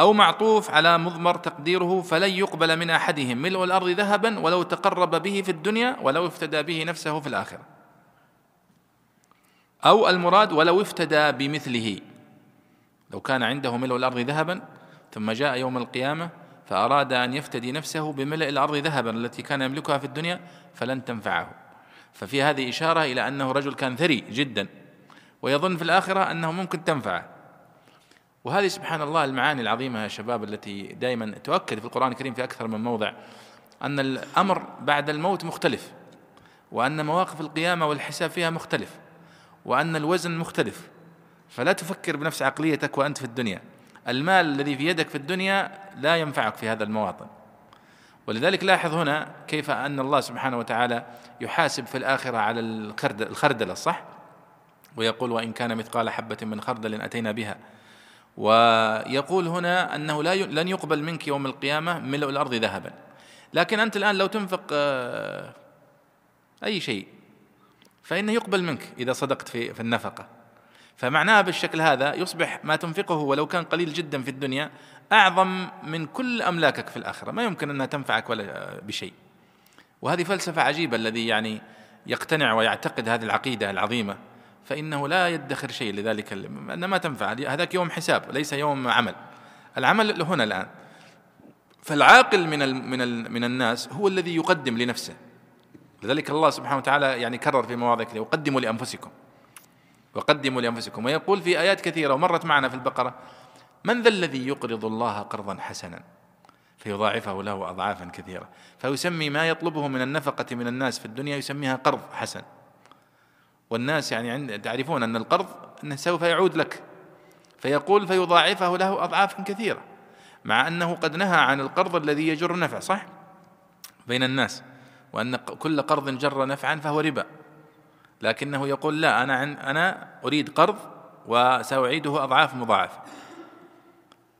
Speaker 1: أو معطوف على مضمر تقديره فلن يقبل من أحدهم. ملء الأرض ذهبا ولو تقرب به في الدنيا ولو افتدى به نفسه في الآخرة. أو المراد ولو افتدى بمثله. لو كان عنده ملء الأرض ذهبا ثم جاء يوم القيامة فأراد أن يفتدي نفسه بملء الأرض ذهبا التي كان يملكها في الدنيا فلن تنفعه. ففي هذه إشارة إلى أنه رجل كان ثري جدا ويظن في الآخرة أنه ممكن تنفعه. وهذه سبحان الله المعاني العظيمة يا شباب التي دائما تؤكد في القرآن الكريم في أكثر من موضع أن الأمر بعد الموت مختلف وأن مواقف القيامة والحساب فيها مختلف وأن الوزن مختلف. فلا تفكر بنفس عقليتك وأنت في الدنيا. المال الذي في يدك في الدنيا لا ينفعك في هذا المواطن. ولذلك لاحظ هنا كيف أن الله سبحانه وتعالى يحاسب في الآخرة على الخردل الصح ويقول وإن كان مثقال حبة من خردل أتينا بها. ويقول هنا أنه لا لن يقبل منك يوم القيامة ملء الأرض ذهبا. لكن أنت الآن لو تنفق آه، أي شيء فإنه يقبل منك إذا صدقت في في النفقة. فمعناها بالشكل هذا يصبح ما تنفقه ولو كان قليل جدا في الدنيا أعظم من كل أملاكك في الآخرة. ما يمكن أنها تنفعك ولا بشيء. وهذه فلسفة عجيبة الذي يعني يقتنع ويعتقد هذه العقيدة العظيمة فإنه لا يدخر شيء لذلك أن ما تنفع. هذاك يوم حساب ليس يوم عمل. العمل هنا الآن. فالعاقل من من من الناس هو الذي يقدم لنفسه. لذلك الله سبحانه وتعالى يعني كرر في مواضع كثيرة وقدموا لأنفسكم. وقدموا لأنفسكم. ويقول في آيات كثيرة ومرت معنا في البقرة من ذا الذي يقرض الله قرضا حسنا؟ فيضاعفه له أضعافا كثيرة. فيسمي ما يطلبه من النفقة من الناس في الدنيا يسميها قرض حسن. والناس يعني عند تعرفون أن القرض أنه سوف يعود لك. فيقول فيضاعفه له أضعافا كثيرة مع أنه قد نهى عن القرض الذي يجر نفع صح؟ بين الناس وأن كل قرض جر نفعا فهو ربا. لكنه يقول لا أنا عن أنا أريد قرض وسأعيده أضعاف مضاعفة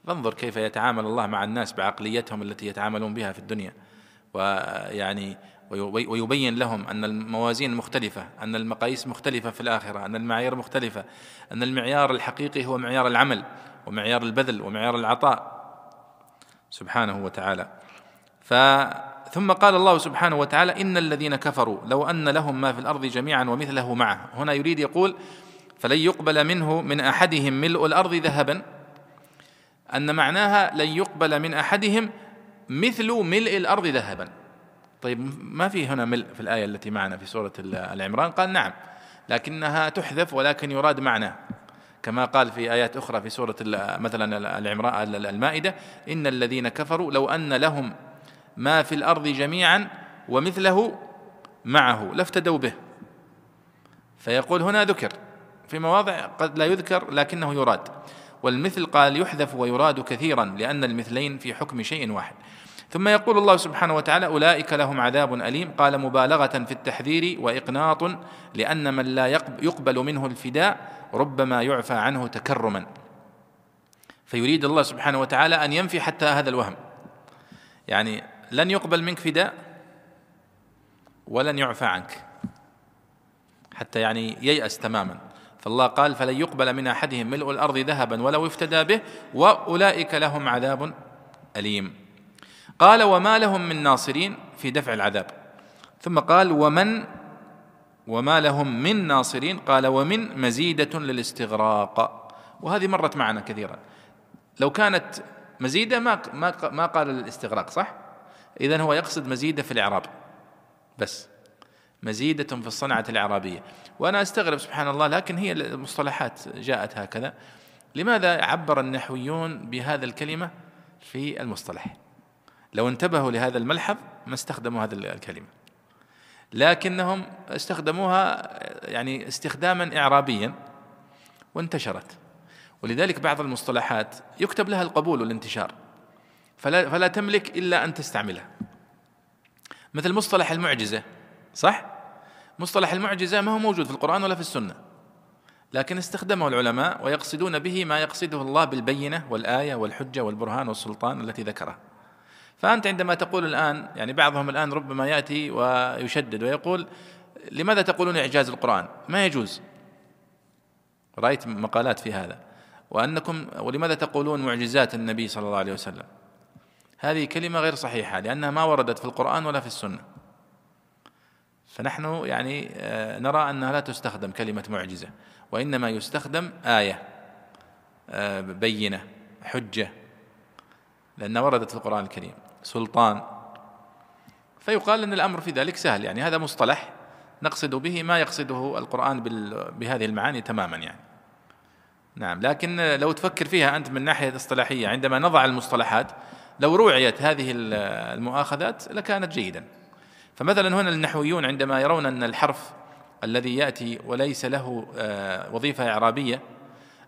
Speaker 1: فانظر كيف يتعامل الله مع الناس بعقليتهم التي يتعاملون بها في الدنيا. ويعني ويبين لهم أن الموازين مختلفة أن المقاييس مختلفة في الآخرة أن المعايير مختلفة أن المعيار الحقيقي هو معيار العمل ومعيار البذل ومعيار العطاء. سبحانه وتعالى. ف ثم قال الله سبحانه وتعالى إن الذين كفروا لو أن لهم ما في الأرض جميعا ومثله معه. هنا يريد يقول فلن يقبل منه من أحدهم ملء الأرض ذهبا. أن معناها لن يقبل من أحدهم مثل ملء الأرض ذهبا. طيب ما في هنا ملء في الآية التي معنا في سورة العمران؟ قال نعم لكنها تحذف ولكن يراد معنى. كما قال في آيات أخرى في سورة مثلا العمران المائدة إن الذين كفروا لو أن لهم ما في الأرض جميعا ومثله معه لافتدوا به. فيقول هنا ذكر في مواضع قد لا يذكر لكنه يراد. والمثل قال يحذف ويراد كثيرا لأن المثلين في حكم شيء واحد. ثم يقول الله سبحانه وتعالى أولئك لهم عذاب أليم. قال مبالغة في التحذير وإقناط لأن من لا يقبل منه الفداء ربما يعفى عنه تكرما. فيريد الله سبحانه وتعالى أن ينفي حتى هذا الوهم. يعني لن يقبل منك فداء ولن يعفى عنك. حتى يعني ييأس تماما. فالله قال فلن يقبل من أحدهم ملء الأرض ذهبا ولو افتدى به وأولئك لهم عذاب أليم. قال وما لهم من ناصرين في دفع العذاب. ثم قال ومن وما لهم من ناصرين؟ قال ومن مزيدة للاستغراق. وهذه مرت معنا كثيرا. لو كانت مزيدة ما ما قال الاستغراق صح؟ إذا هو يقصد مزيدة في الإعراب. بس. مزيدة في الصنعة الإعرابية. وأنا أستغرب سبحان الله لكن هي المصطلحات جاءت هكذا. لماذا عبر النحويون بهذا الكلمة في المصطلح؟ لو انتبهوا لهذا الملحظ ما استخدموا هذه الكلمة. لكنهم استخدموها يعني استخداما إعرابيا وانتشرت. ولذلك بعض المصطلحات يكتب لها القبول والانتشار. فلا, فلا تملك إلا أن تستعملها. مثل مصطلح المعجزة. صح؟ مصطلح المعجزة ما هو موجود في القرآن ولا في السنة. لكن استخدمه العلماء ويقصدون به ما يقصده الله بالبينة والآية والحجة والبرهان والسلطان التي ذكرها. فأنت عندما تقول الآن يعني بعضهم الآن ربما يأتي ويشدد ويقول لماذا تقولون إعجاز القرآن؟ ما يجوز. رأيت مقالات في هذا. وأنكم ولماذا تقولون معجزات النبي صلى الله عليه وسلم؟ هذه كلمة غير صحيحة لأنها ما وردت في القرآن ولا في السنة. فنحن يعني آه، نرى أنها لا تستخدم كلمة معجزة وإنما يستخدم آية آه، بينة حجة لأنها وردت في القرآن الكريم سلطان. فيقال أن الأمر في ذلك سهل يعني هذا مصطلح نقصد به ما يقصده القرآن بهذه المعاني تماما يعني. نعم لكن لو تفكر فيها أنت من ناحية اصطلاحية عندما نضع المصطلحات لو روعيت هذه المؤاخذات لكانت جيدا. فمثلا هنا النحويون عندما يرون أن الحرف الذي يأتي وليس له آه، وظيفة إعرابية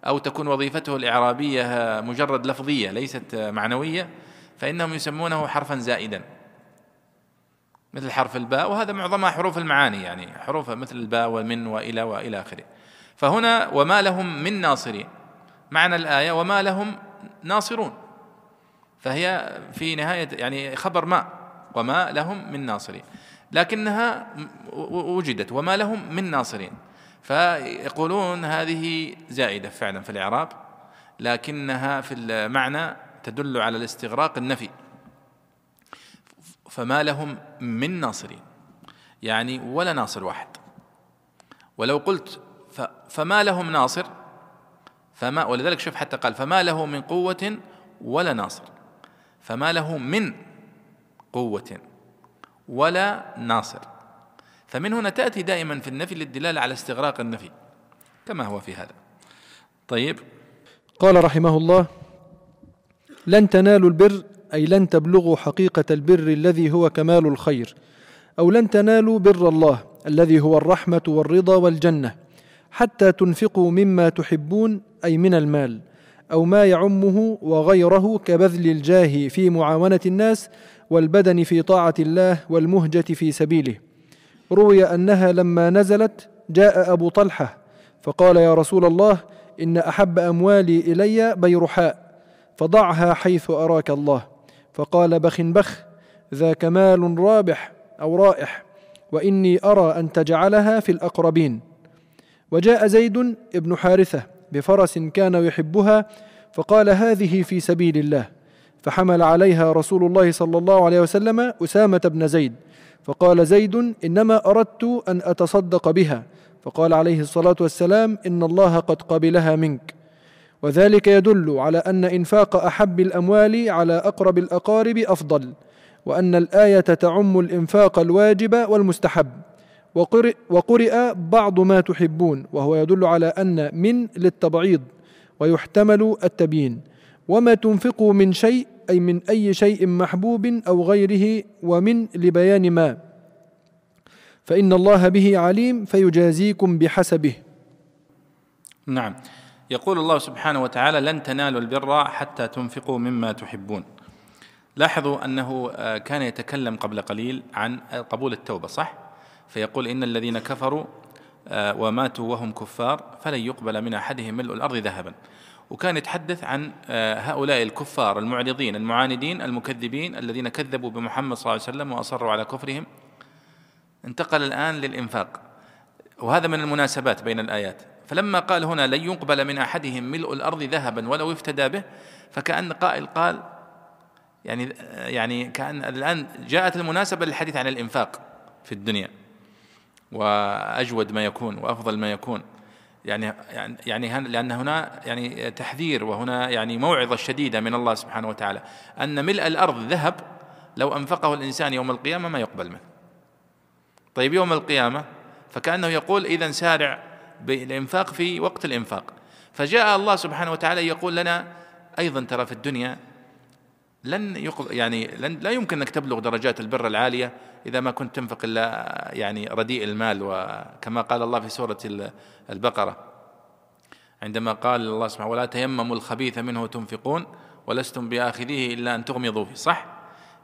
Speaker 1: أو تكون وظيفته الإعرابية مجرد لفظية ليست معنوية فإنهم يسمونه حرفا زائدا. مثل حرف الباء وهذا معظمها حروف المعاني يعني حروف مثل الباء ومن وإلى وإلى آخره. فهنا وما لهم من ناصرين. معنى الآية وما لهم ناصرون. فهي في نهاية يعني خبر ما وما لهم من ناصرين. لكنها وجدت وما لهم من ناصرين. فيقولون هذه زائدة فعلا في الإعراب لكنها في المعنى تدل على الاستغراق النفي. فما لهم من ناصرين يعني ولا ناصر واحد. ولو قلت فما لهم ناصر فما ولذلك شوف حتى قال فما له من قوة ولا ناصر. فما له من قوة ولا ناصر. فمن هنا تأتي دائما في النفي للدلالة على استغراق النفي كما هو في هذا. طيب.
Speaker 2: قال رحمه الله لن تنالوا البر أي لن تبلغوا حقيقة البر الذي هو كمال الخير أو لن تنالوا بر الله الذي هو الرحمة والرضا والجنة حتى تنفقوا مما تحبون أي من المال أو ما يعمه وغيره كبذل الجاه في معاونة الناس والبدن في طاعة الله والمهجة في سبيله. روي أنها لما نزلت جاء أبو طلحة فقال يا رسول الله إن أحب أموالي إلي بيرحاء فضعها حيث أراك الله. فقال بخ بخ ذا كمال رابح أو رائح وإني أرى أن تجعلها في الأقربين. وجاء زيد بن حارثة بفرس كان يحبها فقال هذه في سبيل الله. فحمل عليها رسول الله صلى الله عليه وسلم أسامة بن زيد فقال زيد إنما أردت أن أتصدق بها. فقال عليه الصلاة والسلام إن الله قد قبلها منك. وذلك يدل على أن إنفاق أحب الأموال على أقرب الأقارب أفضل وأن الآية تعم الإنفاق الواجب والمستحب. وقرئ, وقرئ بعض ما تحبون وهو يدل على أن من للتبعيض ويحتمل التبيين. وما تنفقوا من شيء أي من أي شيء محبوب أو غيره ومن لبيان ما. فإن الله به عليم فيجازيكم بحسبه.
Speaker 1: نعم. يقول الله سبحانه وتعالى لن تنالوا البر حتى تنفقوا مما تحبون. لاحظوا أنه آه، كان يتكلم قبل قليل عن قبول التوبة صح؟ فيقول إن الذين كفروا آه، وماتوا وهم كفار فلن يقبل من أحدهم ملء الأرض ذهبا. وكان يتحدث عن آه، هؤلاء الكفار المعرضين المعاندين المكذبين الذين كذبوا بمحمد صلى الله عليه وسلم وأصروا على كفرهم. انتقل الآن للإنفاق. وهذا من المناسبات بين الآيات. فلما قال هنا لن يقبل من أحدهم ملء الأرض ذهبا ولو افتدى به فكأن قائل قال يعني يعني كأن الآن جاءت المناسبة للحديث عن الإنفاق في الدنيا. وأجود ما يكون وأفضل ما يكون. يعني يعني لأن هنا يعني تحذير وهنا يعني موعظة شديدة من الله سبحانه وتعالى. أن ملء الأرض ذهب لو أنفقه الإنسان يوم القيامة ما يقبل منه. طيب يوم القيامة فكأنه يقول إذا سارع بالإنفاق في وقت الإنفاق. فجاء الله سبحانه وتعالى يقول لنا أيضا ترى في الدنيا لن يعني لن لا يمكن أنك تبلغ درجات البر العالية إذا ما كنت تنفق إلا يعني رديء المال وكما قال الله في سورة البقرة. عندما قال الله سبحانه ولا تيمموا الخبيث منه تنفقون ولستم بآخذيه إلا أن تغمضوا فيه. صح؟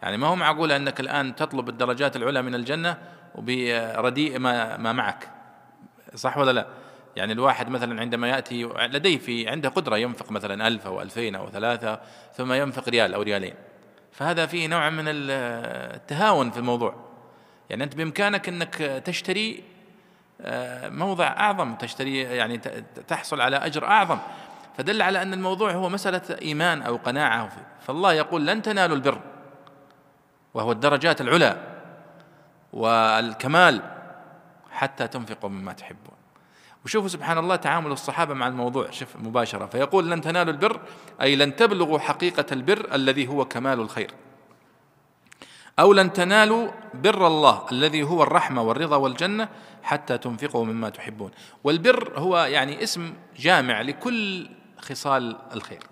Speaker 1: يعني ما هو معقول أنك الآن تطلب الدرجات العلى من الجنة وبرديء ما ما معك؟ صح ولا لا؟ يعني الواحد مثلا عندما يأتي لديه في عنده قدرة ينفق مثلا ألف أو ألفين أو ثلاثة ثم ينفق ريال أو ريالين. فهذا فيه نوع من التهاون في الموضوع. يعني أنت بإمكانك أنك تشتري آه، موضع أعظم تشتري يعني تحصل على أجر أعظم. فدل على أن الموضوع هو مسألة إيمان أو قناعة فالله يقول لن تنالوا البر وهو الدرجات العلى والكمال حتى تنفقوا مما تحبون. وشوفوا سبحان الله تعامل الصحابة مع الموضوع شوف مباشرة. فيقول لن تنالوا البر أي لن تبلغوا حقيقة البر الذي هو كمال الخير. أو لن تنالوا بر الله الذي هو الرحمة والرضا والجنة حتى تنفقوا مما تحبون. والبر هو يعني اسم جامع لكل خصال الخير.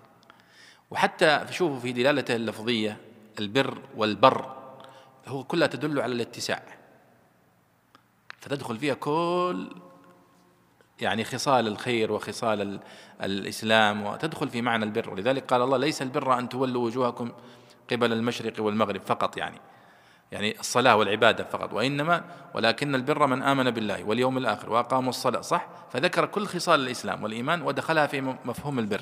Speaker 1: وحتى شوفوا في دلالته اللفظية البر والبر هو كلها تدل على الاتساع. فتدخل فيها كل يعني خصال الخير وخصال الإسلام وتدخل في معنى البر. ولذلك قال الله ليس البر أن تولوا وجوهكم قبل المشرق والمغرب فقط يعني. يعني الصلاة والعبادة فقط وإنما ولكن البر من آمن بالله واليوم الآخر وأقاموا الصلاة صح؟ فذكر كل خصال الإسلام والإيمان ودخلها في مفهوم البر.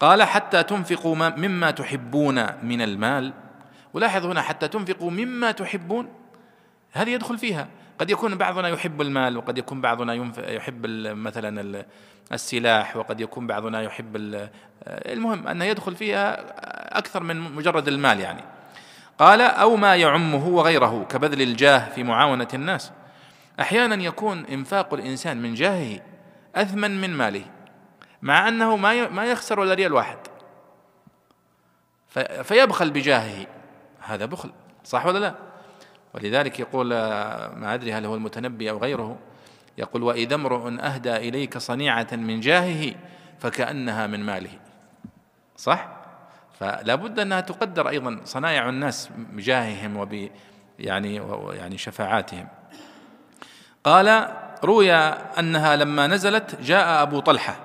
Speaker 1: قال حتى تنفقوا مما تحبون من المال. ولاحظ هنا حتى تنفقوا مما تحبون هذه يدخل فيها. قد يكون بعضنا يحب المال وقد يكون بعضنا يحب مثلا السلاح وقد يكون بعضنا يحب المهم أنه يدخل فيها أكثر من مجرد المال يعني. قال أو ما يعمه وغيره كبذل الجاه في معاونة الناس أحيانا يكون إنفاق الإنسان من جاهه أثمن من ماله مع أنه ما ما يخسر ولا ريال واحد فيبخل بجاهه هذا بخل صح ولا لا؟ ولذلك يقول ما أدري هل هو المتنبي أو غيره يقول وإذا امرؤ أهدى إليك صنيعة من جاهه فكأنها من ماله صح؟ فلا بد أنها تقدر أيضا صنايع الناس بجاههم وب يعني يعني شفاعاتهم. قال روي أنها لما نزلت جاء أبو طلحة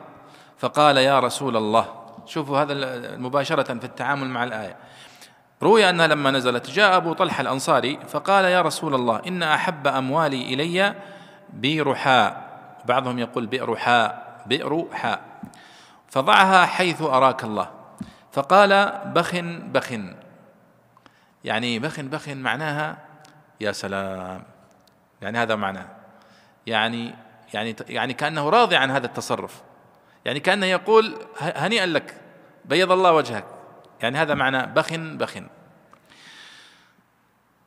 Speaker 1: فقال يا رسول الله شوفوا هذا مباشرة في التعامل مع الآية. روي أنها لما نزلت جاء أبو طلحة الأنصاري فقال يا رسول الله إن أحب أموالي إلي بئر حاء بعضهم يقول بئر حاء بئر حاء فضعها حيث أراك الله. فقال بخ بخ يعني بخ بخ معناها يا سلام. يعني هذا معناه يعني يعني يعني كأنه راضي عن هذا التصرف. يعني كأنه يقول هنيئا لك. بيض الله وجهك. يعني هذا معنى بخ بخ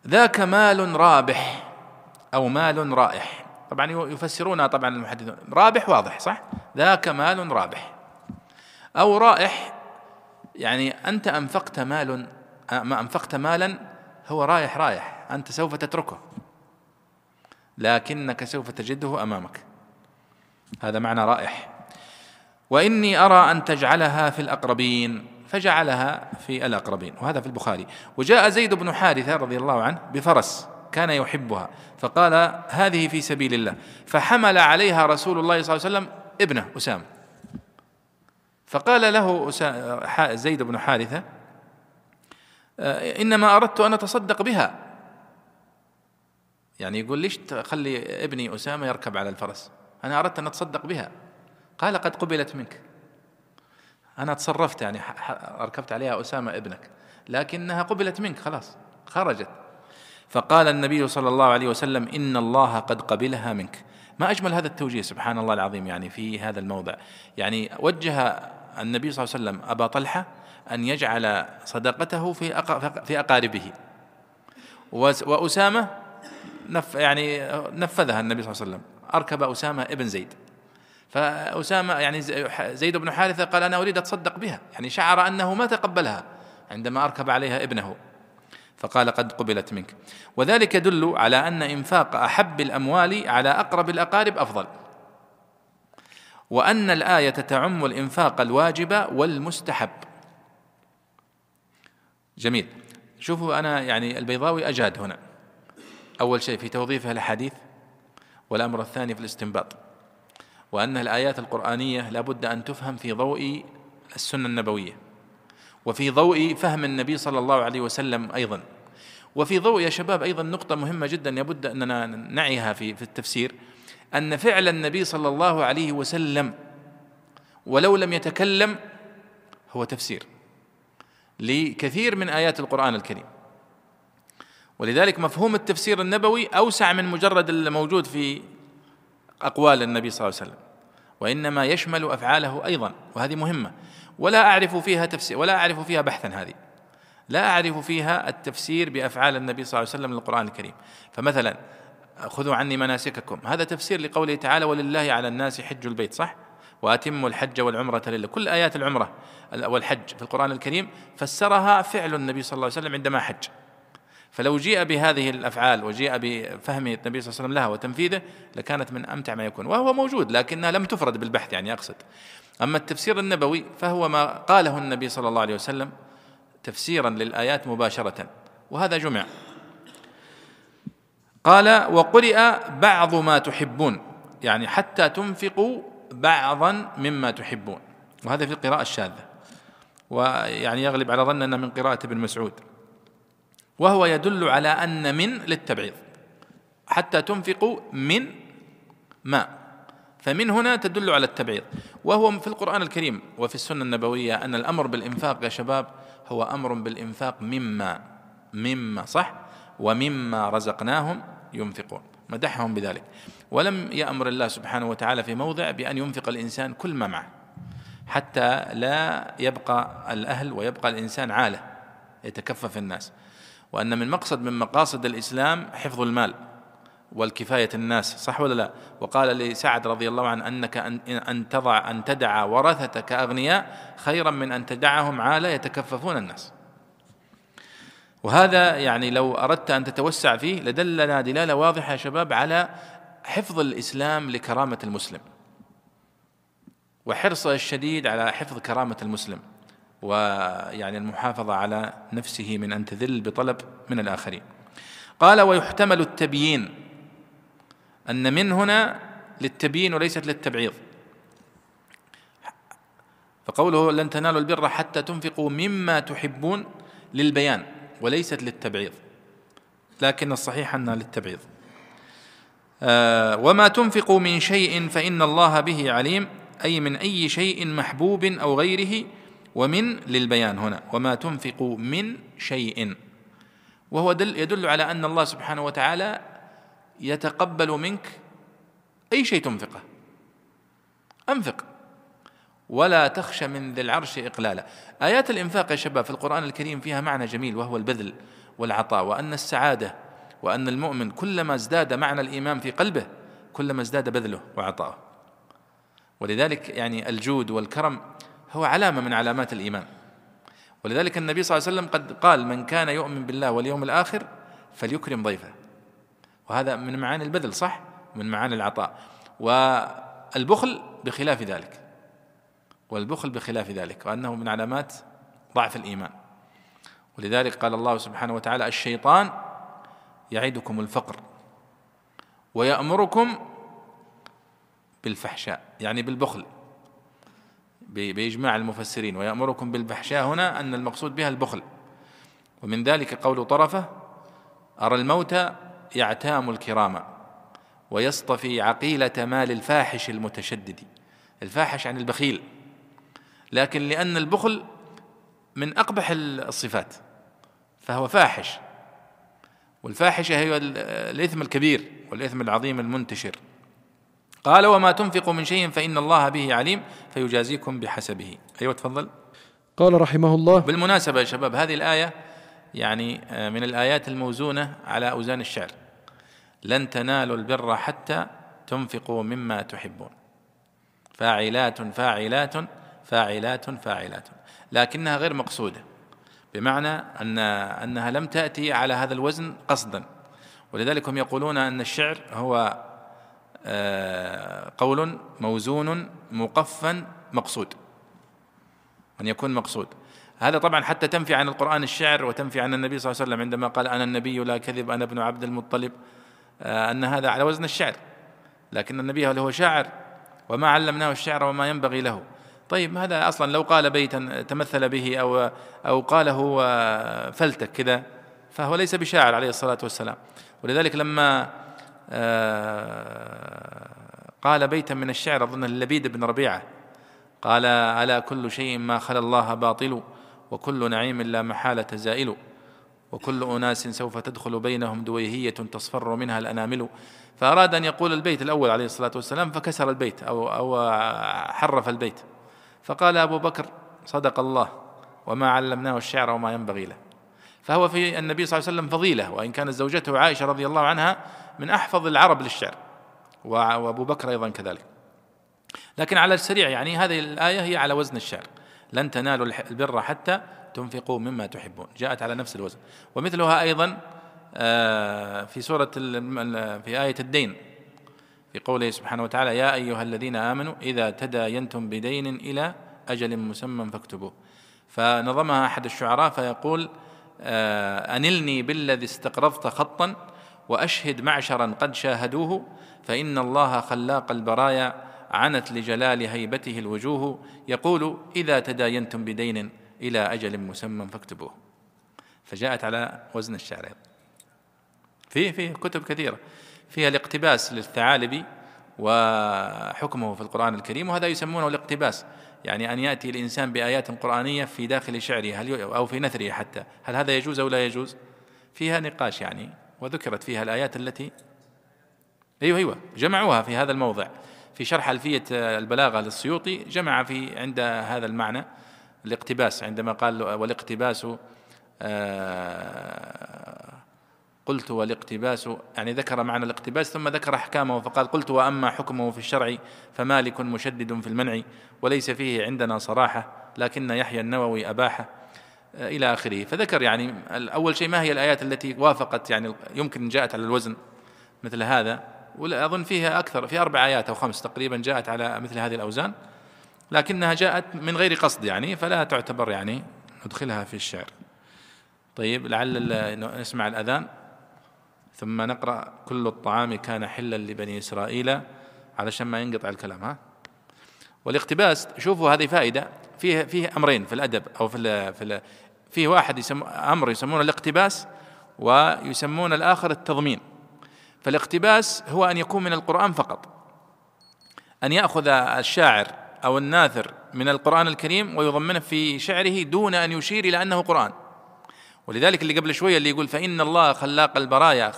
Speaker 1: ذاك مال رابح أو مال رائح. طبعا يفسرونها طبعا المحدثون. رابح واضح صح؟ ذاك مال رابح. أو رائح يعني أنت أنفقت مال ما أنفقت مالا هو رايح رايح. أنت سوف تتركه. لكنك سوف تجده أمامك. هذا معنى رائح. وإني أرى أن تجعلها في الأقربين. فجعلها في الأقربين. وهذا في البخاري. وجاء زيد بن حارثة رضي الله عنه بفرس كان يحبها. فقال هذه في سبيل الله. فحمل عليها رسول الله صلى الله عليه وسلم ابنه أسامة. فقال له زيد بن حارثة آه، إنما أردت أن أتصدق بها. يعني يقول ليش تخلي ابني أسامة يركب على الفرس؟ أنا أردت أن أتصدق بها. قال قد قبلت منك. أنا تصرفت يعني ركبت عليها أسامة ابنك لكنها قبلت منك خلاص خرجت. فقال النبي صلى الله عليه وسلم إن الله قد قبلها منك. ما أجمل هذا التوجيه سبحان الله العظيم يعني في هذا الموضع. يعني وجه النبي صلى الله عليه وسلم أبا طلحة أن يجعل صدقته في في أقاربه. وأسامة نف يعني نفذها النبي صلى الله عليه وسلم. أركب أسامة ابن زيد. فأسامة يعني زيد بن حارثة قال أنا أريد أتصدق بها. يعني شعر أنه ما تقبلها عندما أركب عليها ابنه. فقال قد قبلت منك. وذلك يدل على أن إنفاق أحب الأموال على أقرب الأقارب أفضل. وأن الآية تعم الإنفاق الواجب والمستحب. جميل. شوفوا أنا يعني البيضاوي أجاد هنا. أول شيء في توظيف الأحاديث والأمر الثاني في الاستنباط. وأن الآيات القرآنية لابد أن تفهم في ضوء السنة النبوية. وفي ضوء فهم النبي صلى الله عليه وسلم أيضا. وفي ضوء يا شباب أيضا نقطة مهمة جدا لابد أننا نعيها في في التفسير. أن فعل النبي صلى الله عليه وسلم ولو لم يتكلم هو تفسير لكثير من آيات القرآن الكريم. ولذلك مفهوم التفسير النبوي أوسع من مجرد الموجود في أقوال النبي صلى الله عليه وسلم. وإنما يشمل أفعاله أيضا وهذه مهمة. ولا أعرف فيها تفسير ولا أعرف فيها بحثا هذه. لا أعرف فيها التفسير بأفعال النبي صلى الله عليه وسلم للقرآن الكريم. فمثلا خذوا عني مناسككم. هذا تفسير لقوله تعالى ولله على الناس حج البيت صح؟ وأتموا الحج والعمرة لله. كل آيات العمرة والحج في القرآن الكريم فسرها فعل النبي صلى الله عليه وسلم عندما حج. فلو جيء بهذه الأفعال وجيء بفهم النبي صلى الله عليه وسلم لها وتنفيذه لكانت من أمتع ما يكون. وهو موجود لكنها لم تفرد بالبحث يعني أقصد. أما التفسير النبوي فهو ما قاله النبي صلى الله عليه وسلم تفسيرا للآيات مباشرة وهذا جمع. قال وقرئ بعض ما تحبون يعني حتى تنفقوا بعضا مما تحبون. وهذا في القراءة الشاذة ويعني يغلب على ظن أن من قراءة ابن مسعود. وهو يدل على أن من للتبعيض حتى تنفقوا من ما. فمن هنا تدل على التبعيض. وهو في القرآن الكريم وفي السنة النبوية أن الأمر بالإنفاق يا شباب هو أمر بالإنفاق مما مما صح؟ ومما رزقناهم ينفقون. مدحهم بذلك. ولم يأمر الله سبحانه وتعالى في موضع بأن ينفق الإنسان كل ما معه حتى لا يبقى الأهل ويبقى الإنسان عالة يتكفف الناس. وأن من مقصد من مقاصد الإسلام حفظ المال والكفاية الناس صح ولا لا؟ وقال لسعد رضي الله عنه أنك أن تضع أن تدع ورثتك أغنياء خيرا من أن تدعهم عالة يتكففون الناس. وهذا يعني لو أردت أن تتوسع فيه لدلنا دلالة واضحة يا شباب على حفظ الإسلام لكرامة المسلم. وحرصه الشديد على حفظ كرامة المسلم. ويعني المحافظة على نفسه من أن تذل بطلب من الآخرين. قال ويحتمل التبيين أن من هنا للتبيين وليست للتبعيض. فقوله لن تنالوا البر حتى تنفقوا مما تحبون للبيان وليست للتبعيض. لكن الصحيح أنها للتبعيض. آه وما تنفقوا من شيء فإن الله به عليم أي من أي شيء محبوب أو غيره ومن للبيان هنا وما تنفق من شيء. وهو دل يدل على أن الله سبحانه وتعالى يتقبل منك أي شيء تنفقه. أنفق. ولا تخشى من ذي العرش إقلالا. آيات الإنفاق يا شباب في القرآن الكريم فيها معنى جميل وهو البذل والعطاء وأن السعادة وأن المؤمن كلما ازداد معنى الإيمان في قلبه كلما ازداد بذله وعطاءه. ولذلك يعني الجود والكرم هو علامة من علامات الإيمان. ولذلك النبي صلى الله عليه وسلم قد قال من كان يؤمن بالله واليوم الآخر فليكرم ضيفه. وهذا من معاني البذل صح؟ من معاني العطاء. والبخل بخلاف ذلك. والبخل بخلاف ذلك وأنه من علامات ضعف الإيمان. ولذلك قال الله سبحانه وتعالى الشيطان يعدكم الفقر ويأمركم بالفحشاء يعني بالبخل. بإجماع المفسرين ويأمركم بالفحشاء هنا أن المقصود بها البخل. ومن ذلك قول طرفة أرى الموت يعتام الكرام ويصطفي عقيلة مال الفاحش المتشدد. الفاحش عن البخيل. لكن لأن البخل من أقبح الصفات فهو فاحش. والفاحشة هي الإثم الكبير والإثم العظيم المنتشر. قال وما تنفق من شيء فإن الله به عليم فيجازيكم بحسبه. أيوة تفضل.
Speaker 2: قال رحمه الله
Speaker 1: بالمناسبة يا شباب هذه الآية يعني آه، من الآيات الموزونة على أوزان الشعر. لن تنالوا البر حتى تنفقوا مما تحبون. فاعلات فاعلات فاعلات فاعلات. لكنها غير مقصودة بمعنى أن أنها لم تأتي على هذا الوزن قصدا. ولذلك هم يقولون أن الشعر هو قول موزون مقفا مقصود. أن يكون مقصود. هذا طبعا حتى تنفي عن القرآن الشعر وتنفي عن النبي صلى الله عليه وسلم عندما قال أنا النبي لا كذب أنا ابن عبد المطلب. آه، أن هذا على وزن الشعر. لكن النبي هو شاعر؟ وما علمناه الشعر وما ينبغي له. طيب هذا أصلا لو قال بيتا تمثل به أو أو قاله فلتك كذا فهو ليس بشاعر عليه الصلاة والسلام. ولذلك لما آه، قال بيتا من الشعر أظن اللبيد بن ربيعة. قال ألا كل شيء ما خلا الله باطل وكل نعيم لا محالة زائل وكل أناس سوف تدخل بينهم دويهية تصفر منها الأنامل. فأراد أن يقول البيت الأول عليه الصلاة والسلام فكسر البيت أو أو حرف البيت. فقال أبو بكر صدق الله وما علمناه الشعر وما ينبغي له. فهو في النبي صلى الله عليه وسلم فضيلة وإن كانت زوجته عائشة رضي الله عنها من أحفظ العرب للشعر وأبو بكر أيضا كذلك. لكن على السريع يعني هذه الآية هي على وزن الشعر. لن تنالوا البر حتى تنفقوا مما تحبون. جاءت على نفس الوزن. ومثلها أيضا آه، في سورة في آية الدين في قوله سبحانه وتعالى يا أيها الذين آمنوا إذا تداينتم بدين إلى أجل مسمى فاكتبوه. فنظمها أحد الشعراء فيقول آه، أنلني بالذي استقرضت خطا وأشهد معشرا قد شاهدوه فإن الله خلاق البرايا عنت لجلال هيبته الوجوه. يقول إذا تداينتم بدين إلى أجل مسمى فاكتبوه. فجاءت على وزن الشعر. في في كتب كثيرة. فيها الاقتباس للثعالبي وحكمه في القرآن الكريم وهذا يسمونه الاقتباس. يعني أن يأتي الإنسان بآيات قرآنية في داخل شعره هل أو في نثره حتى. هل هذا يجوز أو لا يجوز؟ فيها نقاش يعني. وذكرت فيها الآيات التي أيوه أيوه جمعوها في هذا الموضع. في شرح ألفية البلاغة للسيوطي جمع في عند هذا المعنى الاقتباس عندما قال والاقتباس آه قلت والاقتباس يعني ذكر معنى الاقتباس ثم ذكر أحكامه فقال قلت وأما حكمه في الشرع فمالك مشدد في المنع وليس فيه عندنا صراحة لكن يحيى النووي اباحه آه، إلى آخره. فذكر يعني اول شيء ما هي الآيات التي وافقت يعني يمكن جاءت على الوزن مثل هذا؟ واظن فيها أكثر في أربع آيات أو خمس تقريبا جاءت على مثل هذه الأوزان لكنها جاءت من غير قصد يعني فلا تعتبر يعني ندخلها في الشعر. طيب لعل نسمع الأذان. ثم نقرأ كل الطعام كان حلا لبني إسرائيل. علشان ما ينقطع الكلام ها؟ والاقتباس شوفوا هذه فائدة فيه فيه أمرين في الأدب أو في ال في ال فيه واحد يسم أمر يسمونه الاقتباس ويسمون الآخر التضمين. فالاقتباس هو أن يكون من القرآن فقط. أن يأخذ الشاعر أو الناثر من القرآن الكريم ويضمنه في شعره دون أن يشير إلى أنه قرآن. ولذلك اللي قبل شوية اللي يقول فإن الله خلاق البرايا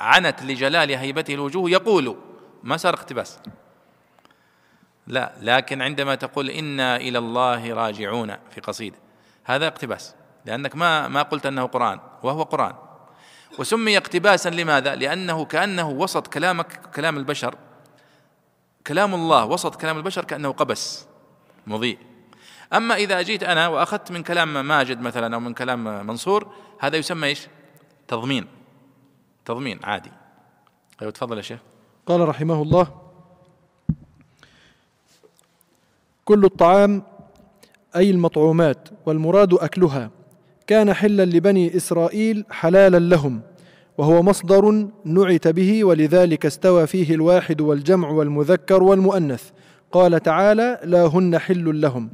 Speaker 1: عنت لجلال هيبته الوجوه يقول ما صار اقتباس. لا لكن عندما تقول إنا إلى الله راجعون في قصيدة هذا اقتباس. لأنك ما ما قلت أنه قرآن وهو قرآن. وسمي اقتباسا لماذا؟ لأنه كأنه وسط كلامك كلام البشر. كلام الله وسط كلام البشر كأنه قبس مضيء. أما إذا أجيت أنا وأخذت من كلام ماجد مثلا أو من كلام منصور هذا يسمى إيش؟ تضمين. تضمين عادي. أيوة تفضل يا شيخ.
Speaker 2: قال رحمه الله كل الطعام أي المطعومات والمراد أكلها كان حلا لبني إسرائيل حلالا لهم وهو مصدر نعت به ولذلك استوى فيه الواحد والجمع والمذكر والمؤنث. قال تعالى لا هن حل لهم.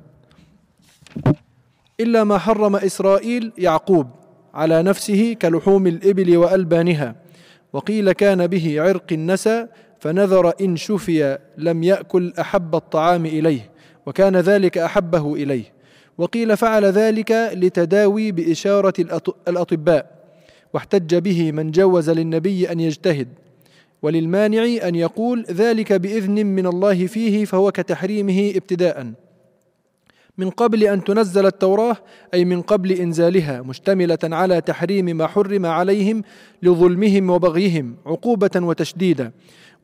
Speaker 2: إلا ما حرم إسرائيل يعقوب على نفسه كلحوم الإبل وألبانها. وقيل كان به عرق النسى فنذر إن شفي لم يأكل أحب الطعام إليه وكان ذلك أحبه إليه. وقيل فعل ذلك لتداوي بإشارة الأطباء واحتج به من جوز للنبي أن يجتهد وللمانع أن يقول ذلك بإذن من الله فيه فهو كتحريمه ابتداءً. من قبل أن تنزل التوراة أي من قبل إنزالها مشتملة على تحريم ما حرم عليهم لظلمهم وبغيهم عقوبة وتشديدا.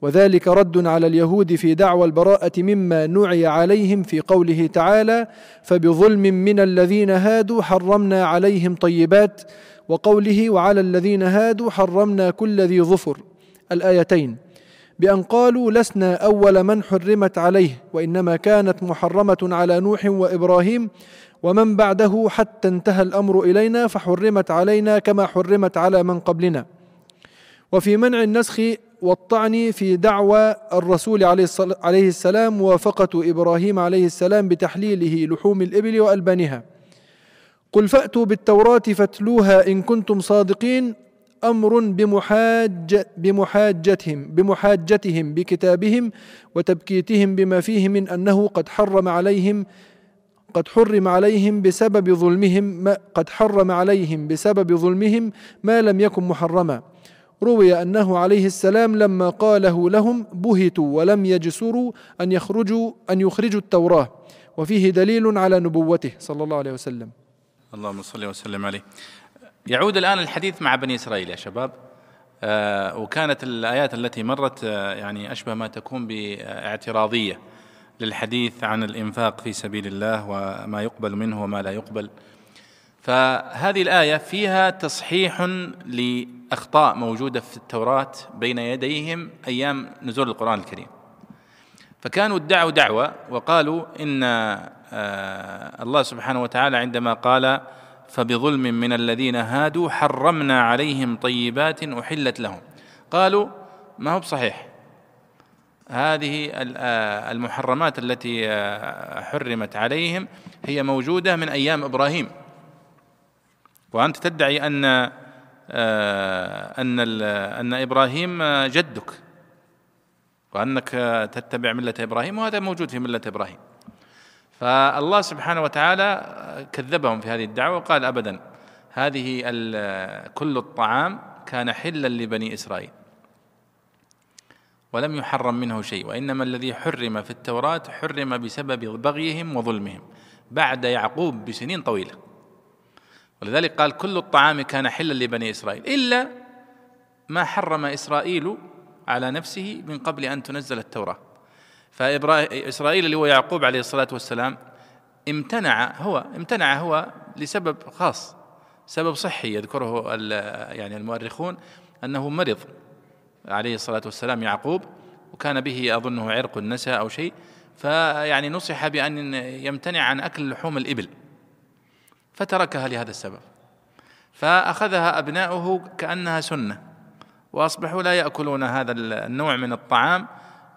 Speaker 2: وذلك رد على اليهود في دعوى البراءة مما نعي عليهم في قوله تعالى فبظلم من الذين هادوا حرمنا عليهم طيبات وقوله وعلى الذين هادوا حرمنا كل ذي ظفر الآيتين بأن قالوا لسنا أول من حرمت عليه وإنما كانت محرمة على نوح وإبراهيم ومن بعده حتى انتهى الأمر إلينا فحرمت علينا كما حرمت على من قبلنا وفي منع النسخ والطعن في دعوى الرسول عليه السلام موافقة إبراهيم عليه السلام بتحليله لحوم الإبل وألبانها. قل فأتوا بالتوراة فاتلوها إن كنتم صادقين. أمر بمحاج بمحاجتهم بمحاجتهم بكتابهم وتبكيتهم بما فيه من أنه قد حرم عليهم قد حرم عليهم بسبب ظلمهم ما قد حرم عليهم بسبب ظلمهم ما لم يكن محرما. روي أنه عليه السلام لما قاله لهم بهتوا ولم يجسروا أن يخرجوا أن يخرجوا التوراة. وفيه دليل على نبوته صلى الله عليه وسلم.
Speaker 1: اللهم صل وسلم عليه. يعود الآن الحديث مع بني إسرائيل يا شباب. آه وكانت الآيات التي مرت آه يعني أشبه ما تكون باعتراضية للحديث عن الإنفاق في سبيل الله وما يقبل منه وما لا يقبل. فهذه الآية فيها تصحيح لأخطاء موجودة في التوراة بين يديهم أيام نزول القرآن الكريم. فكانوا ادعوا دعوة وقالوا إن آه الله سبحانه وتعالى عندما قال فبظلم من الذين هادوا حرمنا عليهم طيبات أحلت لهم. قالوا ما هو بصحيح؟ هذه آه، المحرمات التي آه، حرمت عليهم هي موجودة من أيام إبراهيم. وأنت تدعي أن آه، أن أن إبراهيم جدك وأنك تتبع ملة إبراهيم وهذا موجود في ملة إبراهيم. فالله سبحانه وتعالى كذبهم في هذه الدعوة وقال أبدا هذه كل الطعام كان حلا لبني إسرائيل ولم يحرم منه شيء وإنما الذي حرم في التوراة حرم بسبب بغيهم وظلمهم بعد يعقوب بسنين طويلة. ولذلك قال كل الطعام كان حلا لبني إسرائيل إلا ما حرم إسرائيل على نفسه من قبل أن تنزل التوراة. فإسرائيل اللي هو يعقوب عليه الصلاة والسلام امتنع هو امتنع هو لسبب خاص سبب صحي يذكره يعني المؤرخون أنه مرض عليه الصلاة والسلام يعقوب وكان به أظنه عرق النسى أو شيء. فيعني نصح بأن يمتنع عن أكل لحوم الإبل. فتركها لهذا السبب. فأخذها أبناؤه كأنها سنة وأصبحوا لا يأكلون هذا النوع من الطعام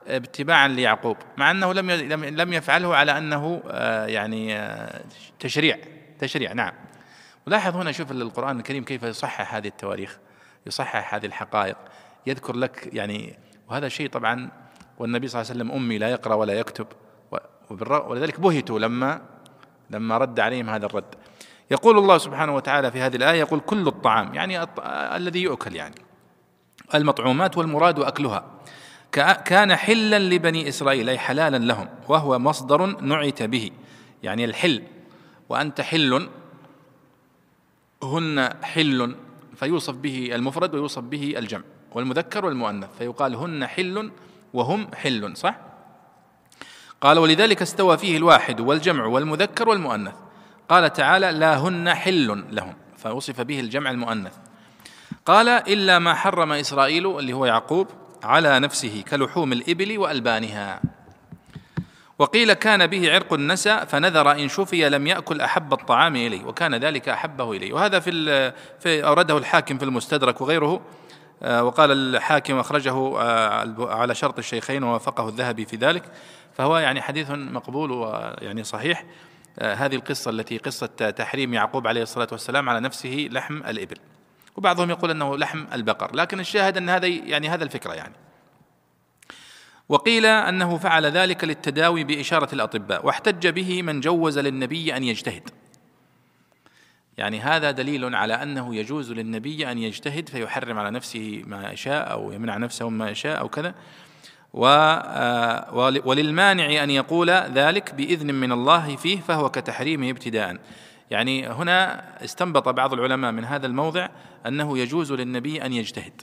Speaker 1: اتباعا ليعقوب مع أنه لم لم يفعله على أنه آه، يعني آه، تشريع تشريع نعم. ولاحظ هنا شوف القرآن الكريم كيف يصحح هذه التواريخ يصحح هذه الحقائق يذكر لك يعني وهذا شيء طبعا والنبي صلى الله عليه وسلم أمي لا يقرأ ولا يكتب ولذلك بهتوا لما لما رد عليهم هذا الرد. يقول الله سبحانه وتعالى في هذه الآية يقول كل الطعام يعني الذي يؤكل يعني. المطعومات والمراد أكلها. كان حلا لبني إسرائيل أي حلالا لهم وهو مصدر نعت به يعني الحل. وأنت حل هن حل فيوصف به المفرد ويوصف به الجمع والمذكر والمؤنث فيقال هن حل وهم حل صح؟ قال ولذلك استوى فيه الواحد والجمع والمذكر والمؤنث. قال تعالى لا هن حل لهم فوصف به الجمع المؤنث. قال إلا ما حرم إسرائيل اللي هو يعقوب على نفسه كلحوم الإبل وألبانها. وقيل كان به عرق النسى فنذر إن شفي لم يأكل أحب الطعام إليه وكان ذلك أحبه إليه. وهذا في, في أورده الحاكم في المستدرك وغيره آه، وقال الحاكم أخرجه آه، على شرط الشيخين ووافقه الذهبي في ذلك فهو يعني حديث مقبول ويعني صحيح. هذه القصة التي قصة تحريم يعقوب عليه الصلاة والسلام على نفسه لحم الإبل. وبعضهم يقول أنه لحم البقر لكن الشاهد أن هذا يعني هذا الفكرة يعني. وقيل أنه فعل ذلك للتداوي بإشارة الأطباء واحتج به من جوز للنبي أن يجتهد. يعني هذا دليل على أنه يجوز للنبي أن يجتهد فيحرم على نفسه ما يشاء أو يمنع نفسه مما يشاء أو كذا آه، وللمانع أن يقول ذلك بإذن من الله فيه فهو كتحريمه ابتداء. يعني هنا استنبط بعض العلماء من هذا الموضع أنه يجوز للنبي أن يجتهد.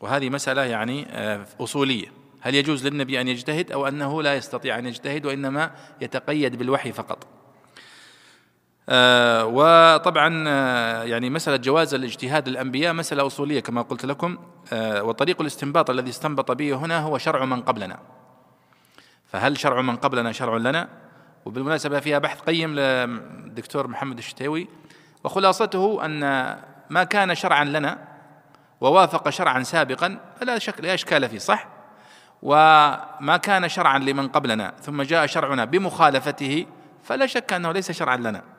Speaker 1: وهذه مسألة يعني آه، أصولية. هل يجوز للنبي أن يجتهد أو أنه لا يستطيع أن يجتهد وإنما يتقيد بالوحي فقط؟ آه، وطبعا آه، يعني مسألة جواز الاجتهاد للأنبياء مسألة أصولية كما قلت لكم آه، وطريق الاستنباط الذي استنبط به هنا هو شرع من قبلنا. فهل شرع من قبلنا شرع لنا؟ وبالمناسبة فيها بحث قيم للدكتور محمد الشتاوي وخلاصته أن ما كان شرعا لنا ووافق شرعا سابقا فلا شك لا إشكال فيه صح؟ وما كان شرعا لمن قبلنا ثم جاء شرعنا بمخالفته فلا شك أنه ليس شرعا لنا.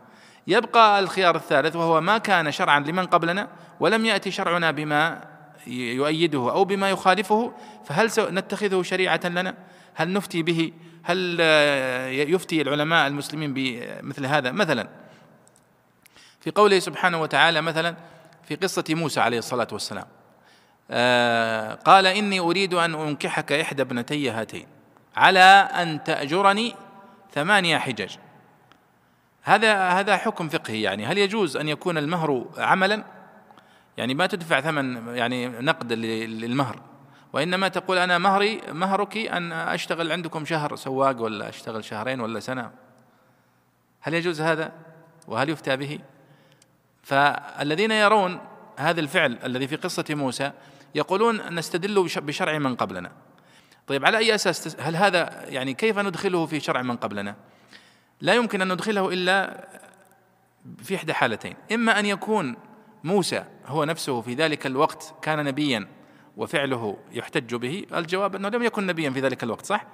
Speaker 1: يبقى الخيار الثالث وهو ما كان شرعا لمن قبلنا ولم يأتي شرعنا بما يؤيده أو بما يخالفه فهل نتخذه شريعة لنا؟ هل نفتي به؟ هل يفتي العلماء المسلمين بمثل هذا؟ مثلا في قوله سبحانه وتعالى مثلا في قصة موسى عليه الصلاة والسلام آه، قال إني أريد أن أنكحك إحدى ابنتي هاتين على أن تأجرني ثمانية حجج هذا هذا حكم فقهي يعني. هل يجوز أن يكون المهر عملا؟ يعني ما تدفع ثمن يعني نقد للمهر. وإنما تقول أنا مهري مهرك أن أشتغل عندكم شهر سواق ولا أشتغل شهرين ولا سنة. هل يجوز هذا؟ وهل يفتى به؟ فالذين يرون هذا الفعل الذي في قصة موسى يقولون نستدل بشرع من قبلنا. طيب على أي أساس هل هذا يعني كيف ندخله في شرع من قبلنا؟ لا يمكن أن ندخله إلا في إحدى حالتين. إما أن يكون موسى هو نفسه في ذلك الوقت كان نبيا وفعله يحتج به الجواب أنه لم يكن نبيا في ذلك الوقت صح؟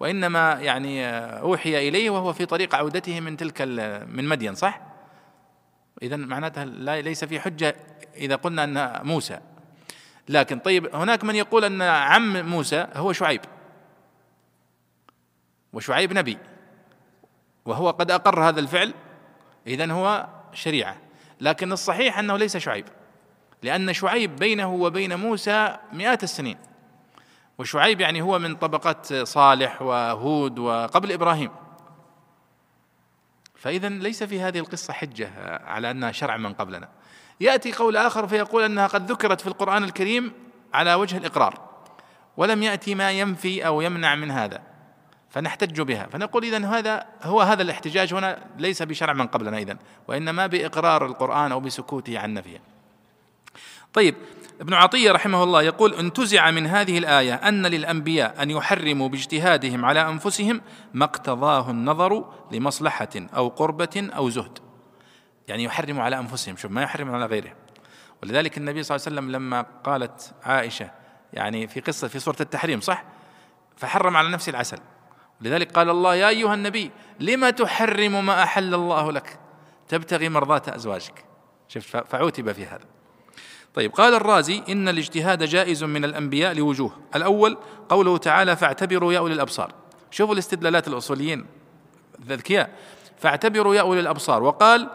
Speaker 1: وإنما يعني أوحي إليه وهو في طريق عودته من تلك من مدين صح؟ اذا معناتها لا ليس في حجة إذا قلنا أن موسى. لكن طيب هناك من يقول أن عم موسى هو شعيب. وشعيب نبي. وهو قد أقر هذا الفعل إذن هو شريعة. لكن الصحيح أنه ليس شعيب لأن شعيب بينه وبين موسى مئات السنين. وشعيب يعني هو من طبقات صالح وهود وقبل إبراهيم. فإذا ليس في هذه القصة حجة على أنها شرع من قبلنا. يأتي قول آخر فيقول أنها قد ذكرت في القرآن الكريم على وجه الإقرار. ولم يأتي ما ينفي أو يمنع من هذا. فنحتج بها. فنقول إذا هذا هو هذا الاحتجاج هنا ليس بشرع من قبلنا إذن وإنما بإقرار القرآن أو بسكوته عن نفيه. طيب ابن عطية رحمه الله يقول انتزع من هذه الآية أن للأنبياء أن يحرموا باجتهادهم على أنفسهم ما اقتضاه النظر لمصلحة أو قربة أو زهد. يعني يحرموا على أنفسهم شوف ما يحرموا على غيرهم. ولذلك النبي صلى الله عليه وسلم لما قالت عائشة يعني في قصة في سورة التحريم صح؟ فحرم على نفسه العسل. لذلك قال الله يا أيها النبي لما تحرم ما أحل الله لك؟ تبتغي مرضات أزواجك. شفت؟ فعوتب في هذا. طيب قال الرازي إن الاجتهاد جائز من الأنبياء لوجوه. الأول قوله تعالى فاعتبروا يا أولي الأبصار. شوفوا الاستدلالات الأصوليين الذكياء فاعتبروا يا أولي الأبصار. وقال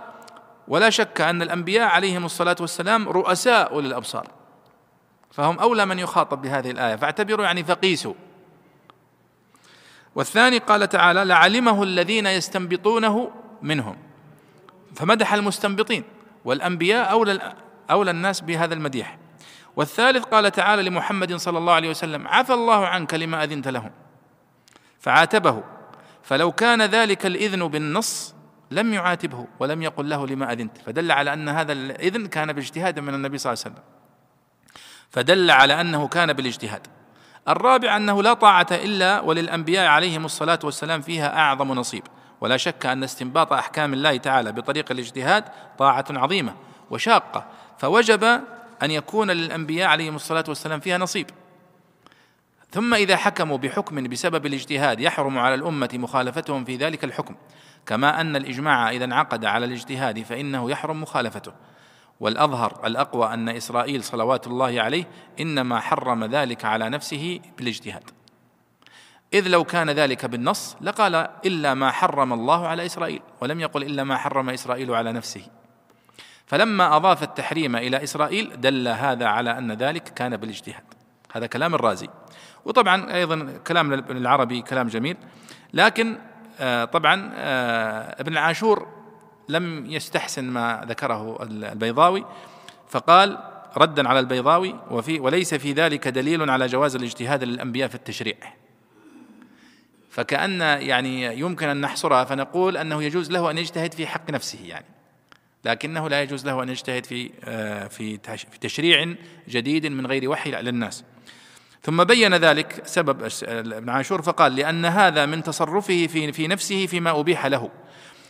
Speaker 1: ولا شك أن الأنبياء عليهم الصلاة والسلام رؤساء أولي الأبصار. فهم أولى من يخاطب بهذه الآية. فاعتبروا يعني فقيسوا. والثاني قال تعالى لعلمه الذين يستنبطونه منهم. فمدح المستنبطين والأنبياء أولى أولى الناس بهذا المديح. والثالث قال تعالى لمحمد صلى الله عليه وسلم عفى الله عنك لما أذنت لهم فعاتبه. فلو كان ذلك الإذن بالنص لم يعاتبه ولم يقل له لما أذنت. فدل على أن هذا الإذن كان باجتهاد من النبي صلى الله عليه وسلم. فدل على أنه كان بالاجتهاد. الرابع أنه لا طاعة إلا وللأنبياء عليهم الصلاة والسلام فيها أعظم نصيب. ولا شك أن استنباط أحكام الله تعالى بطريق الاجتهاد طاعة عظيمة وشاقة. فوجب أن يكون للأنبياء عليهم الصلاة والسلام فيها نصيب. ثم إذا حكموا بحكم بسبب الاجتهاد يحرم على الأمة مخالفتهم في ذلك الحكم. كما أن الإجماع إذا انعقد على الاجتهاد فإنه يحرم مخالفته. والأظهر الأقوى أن إسرائيل صلوات الله عليه إنما حرم ذلك على نفسه بالاجتهاد. إذ لو كان ذلك بالنص لقال إلا ما حرم الله على إسرائيل ولم يقل إلا ما حرم إسرائيل على نفسه. فلما أضاف التحريم إلى إسرائيل دل هذا على أن ذلك كان بالاجتهاد. هذا كلام الرازي. وطبعا أيضا كلام العربي كلام جميل لكن آه، طبعا آه، ابن عاشور لم يستحسن ما ذكره البيضاوي فقال ردا على البيضاوي وفي وليس في ذلك دليل على جواز الاجتهاد للأنبياء في التشريع. فكأن يعني يمكن أن نحصرها فنقول أنه يجوز له أن يجتهد في حق نفسه يعني. لكنه لا يجوز له أن يجتهد في آه، في تشريع جديد من غير وحي للناس. ثم بين ذلك سبب ابن عاشور فقال لأن هذا من تصرفه في في نفسه فيما أبيح له.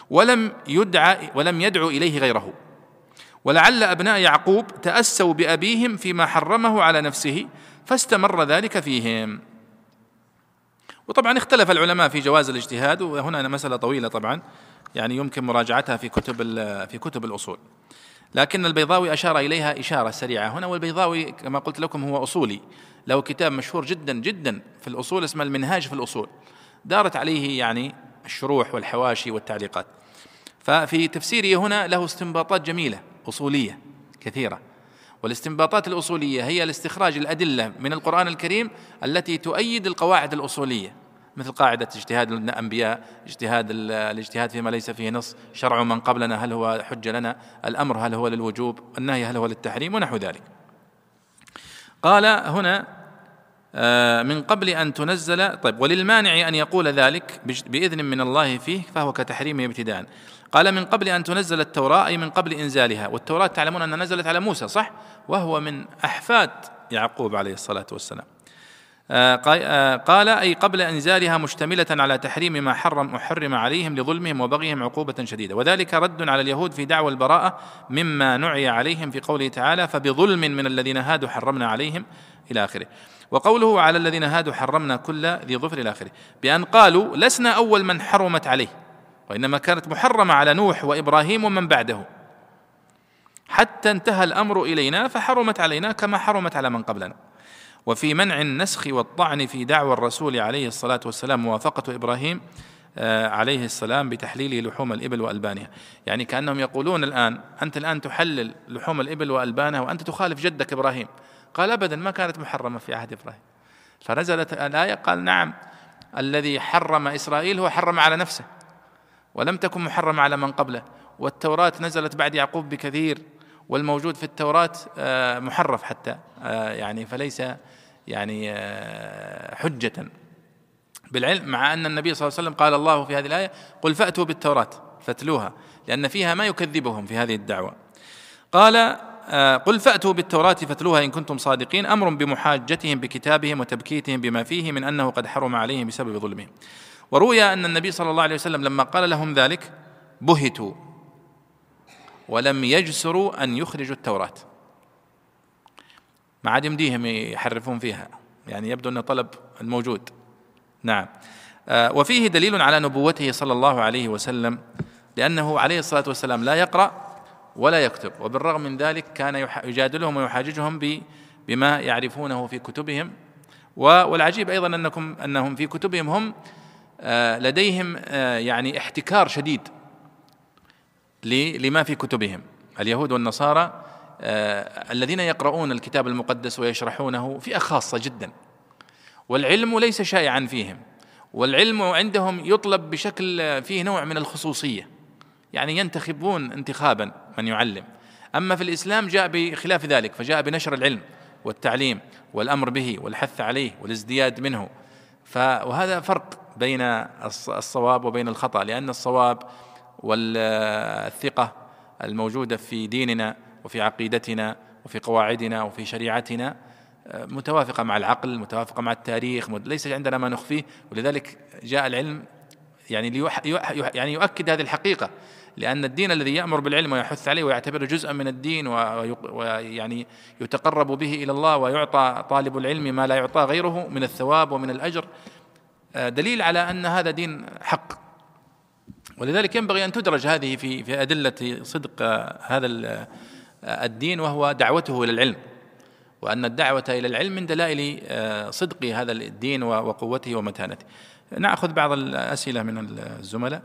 Speaker 1: ولم يدعى ولم يدعو إليه غيره. ولعل أبناء يعقوب تأسوا بأبيهم فيما حرمه على نفسه فاستمر ذلك فيهم. وطبعا اختلف العلماء في جواز الاجتهاد وهنا مسألة طويلة طبعا يعني يمكن مراجعتها في كتب في كتب الأصول. لكن البيضاوي أشار إليها إشارة سريعة هنا والبيضاوي كما قلت لكم هو أصولي له كتاب مشهور جدا جدا في الأصول اسمه المنهاج في الأصول. دارت عليه يعني الشروح والحواشي والتعليقات. ففي تفسيره هنا له استنباطات جميلة أصولية كثيرة. والاستنباطات الأصولية هي الاستخراج الأدلة من القرآن الكريم التي تؤيد القواعد الأصولية مثل قاعدة اجتهاد الأنبياء اجتهاد الاجتهاد فيما ليس فيه نص شرع من قبلنا هل هو حجة لنا الأمر هل هو للوجوب النهي هل هو للتحريم ونحو ذلك. قال هنا آه، من قبل أن تنزل طيب وللمانع أن يقول ذلك بإذن من الله فيه فهو كتحريمه ابتداء. قال من قبل أن تنزل التوراة أي من قبل إنزالها. والتوراة تعلمون أنها نزلت على موسى صح؟ وهو من أحفاد يعقوب عليه الصلاة والسلام. آه، آه، قال أي قبل إنزالها مشتملة على تحريم ما حرم محرم عليهم لظلمهم وبغيهم عقوبة شديدة. وذلك رد على اليهود في دعوى البراءة مما نعي عليهم في قوله تعالى فبظلم من الذين هادوا حرمنا عليهم إلى آخره. وقوله على الذين هادوا حرمنا كل ذي ظفر إلى آخره. بأن قالوا لسنا أول من حرمت عليه. وإنما كانت محرمة على نوح وإبراهيم ومن بعده. حتى انتهى الأمر إلينا فحرمت علينا كما حرمت على من قبلنا. وفي منع النسخ والطعن في دعوى الرسول عليه الصلاة والسلام موافقة إبراهيم آه، عليه السلام بتحليل لحوم الإبل وألبانها. يعني كأنهم يقولون الآن أنت الآن تحلل لحوم الإبل وألبانها وأنت تخالف جدك إبراهيم. قال أبدا ما كانت محرمة في عهد إبراهيم. فنزلت الآية قال نعم الذي حرم إسرائيل هو حرم على نفسه. ولم تكن محرمة على من قبله. والتوراة نزلت بعد يعقوب بكثير والموجود في التوراة آه، محرف حتى آه، يعني فليس يعني آه، حجة. بالعلم مع أن النبي صلى الله عليه وسلم قال الله في هذه الآية قل فأتوا بالتوراة فاتلوها لأن فيها ما يكذبهم في هذه الدعوة. قال قل فأتوا بالتوراة فاتلوها إن كنتم صادقين أمر بمحاجتهم بكتابهم وتبكيتهم بما فيه من أنه قد حرم عليهم بسبب ظلمهم. وروي أن النبي صلى الله عليه وسلم لما قال لهم ذلك بهتوا ولم يجسروا أن يخرجوا التوراة. ما عاد يمديهم يحرفون فيها يعني يبدو أن طلب الموجود. نعم. آه، وفيه دليل على نبوته صلى الله عليه وسلم لأنه عليه الصلاة والسلام لا يقرأ ولا يكتب وبالرغم من ذلك كان يجادلهم ويحاججهم بما يعرفونه في كتبهم. والعجيب أيضا أنكم أنهم في كتبهم هم لديهم آه، يعني احتكار شديد لما في كتبهم. اليهود والنصارى آه، الذين يقرؤون الكتاب المقدس ويشرحونه فئة خاصة جدا. والعلم ليس شائعا فيهم. والعلم عندهم يطلب بشكل فيه نوع من الخصوصية. يعني ينتخبون انتخابا من يعلم. أما في الإسلام جاء بخلاف ذلك فجاء بنشر العلم والتعليم والأمر به والحث عليه والازدياد منه. وهذا فرق. بين الصواب وبين الخطأ لأن الصواب والثقة الموجودة في ديننا وفي عقيدتنا وفي قواعدنا وفي شريعتنا متوافقة مع العقل متوافقة مع التاريخ ليس عندنا ما نخفيه. ولذلك جاء العلم يعني ليح يعني يؤكد هذه الحقيقة لأن الدين الذي يأمر بالعلم ويحث عليه ويعتبره جزءا من الدين ويعني يتقرب به إلى الله ويعطى طالب العلم ما لا يعطى غيره من الثواب ومن الأجر. دليل على أن هذا دين حق. ولذلك ينبغي أن تدرج هذه في في أدلة صدق هذا الدين وهو دعوته إلى العلم. وأن الدعوة إلى العلم من دلائل صدق هذا الدين وقوته ومتانته. نأخذ بعض الأسئلة من الزملاء.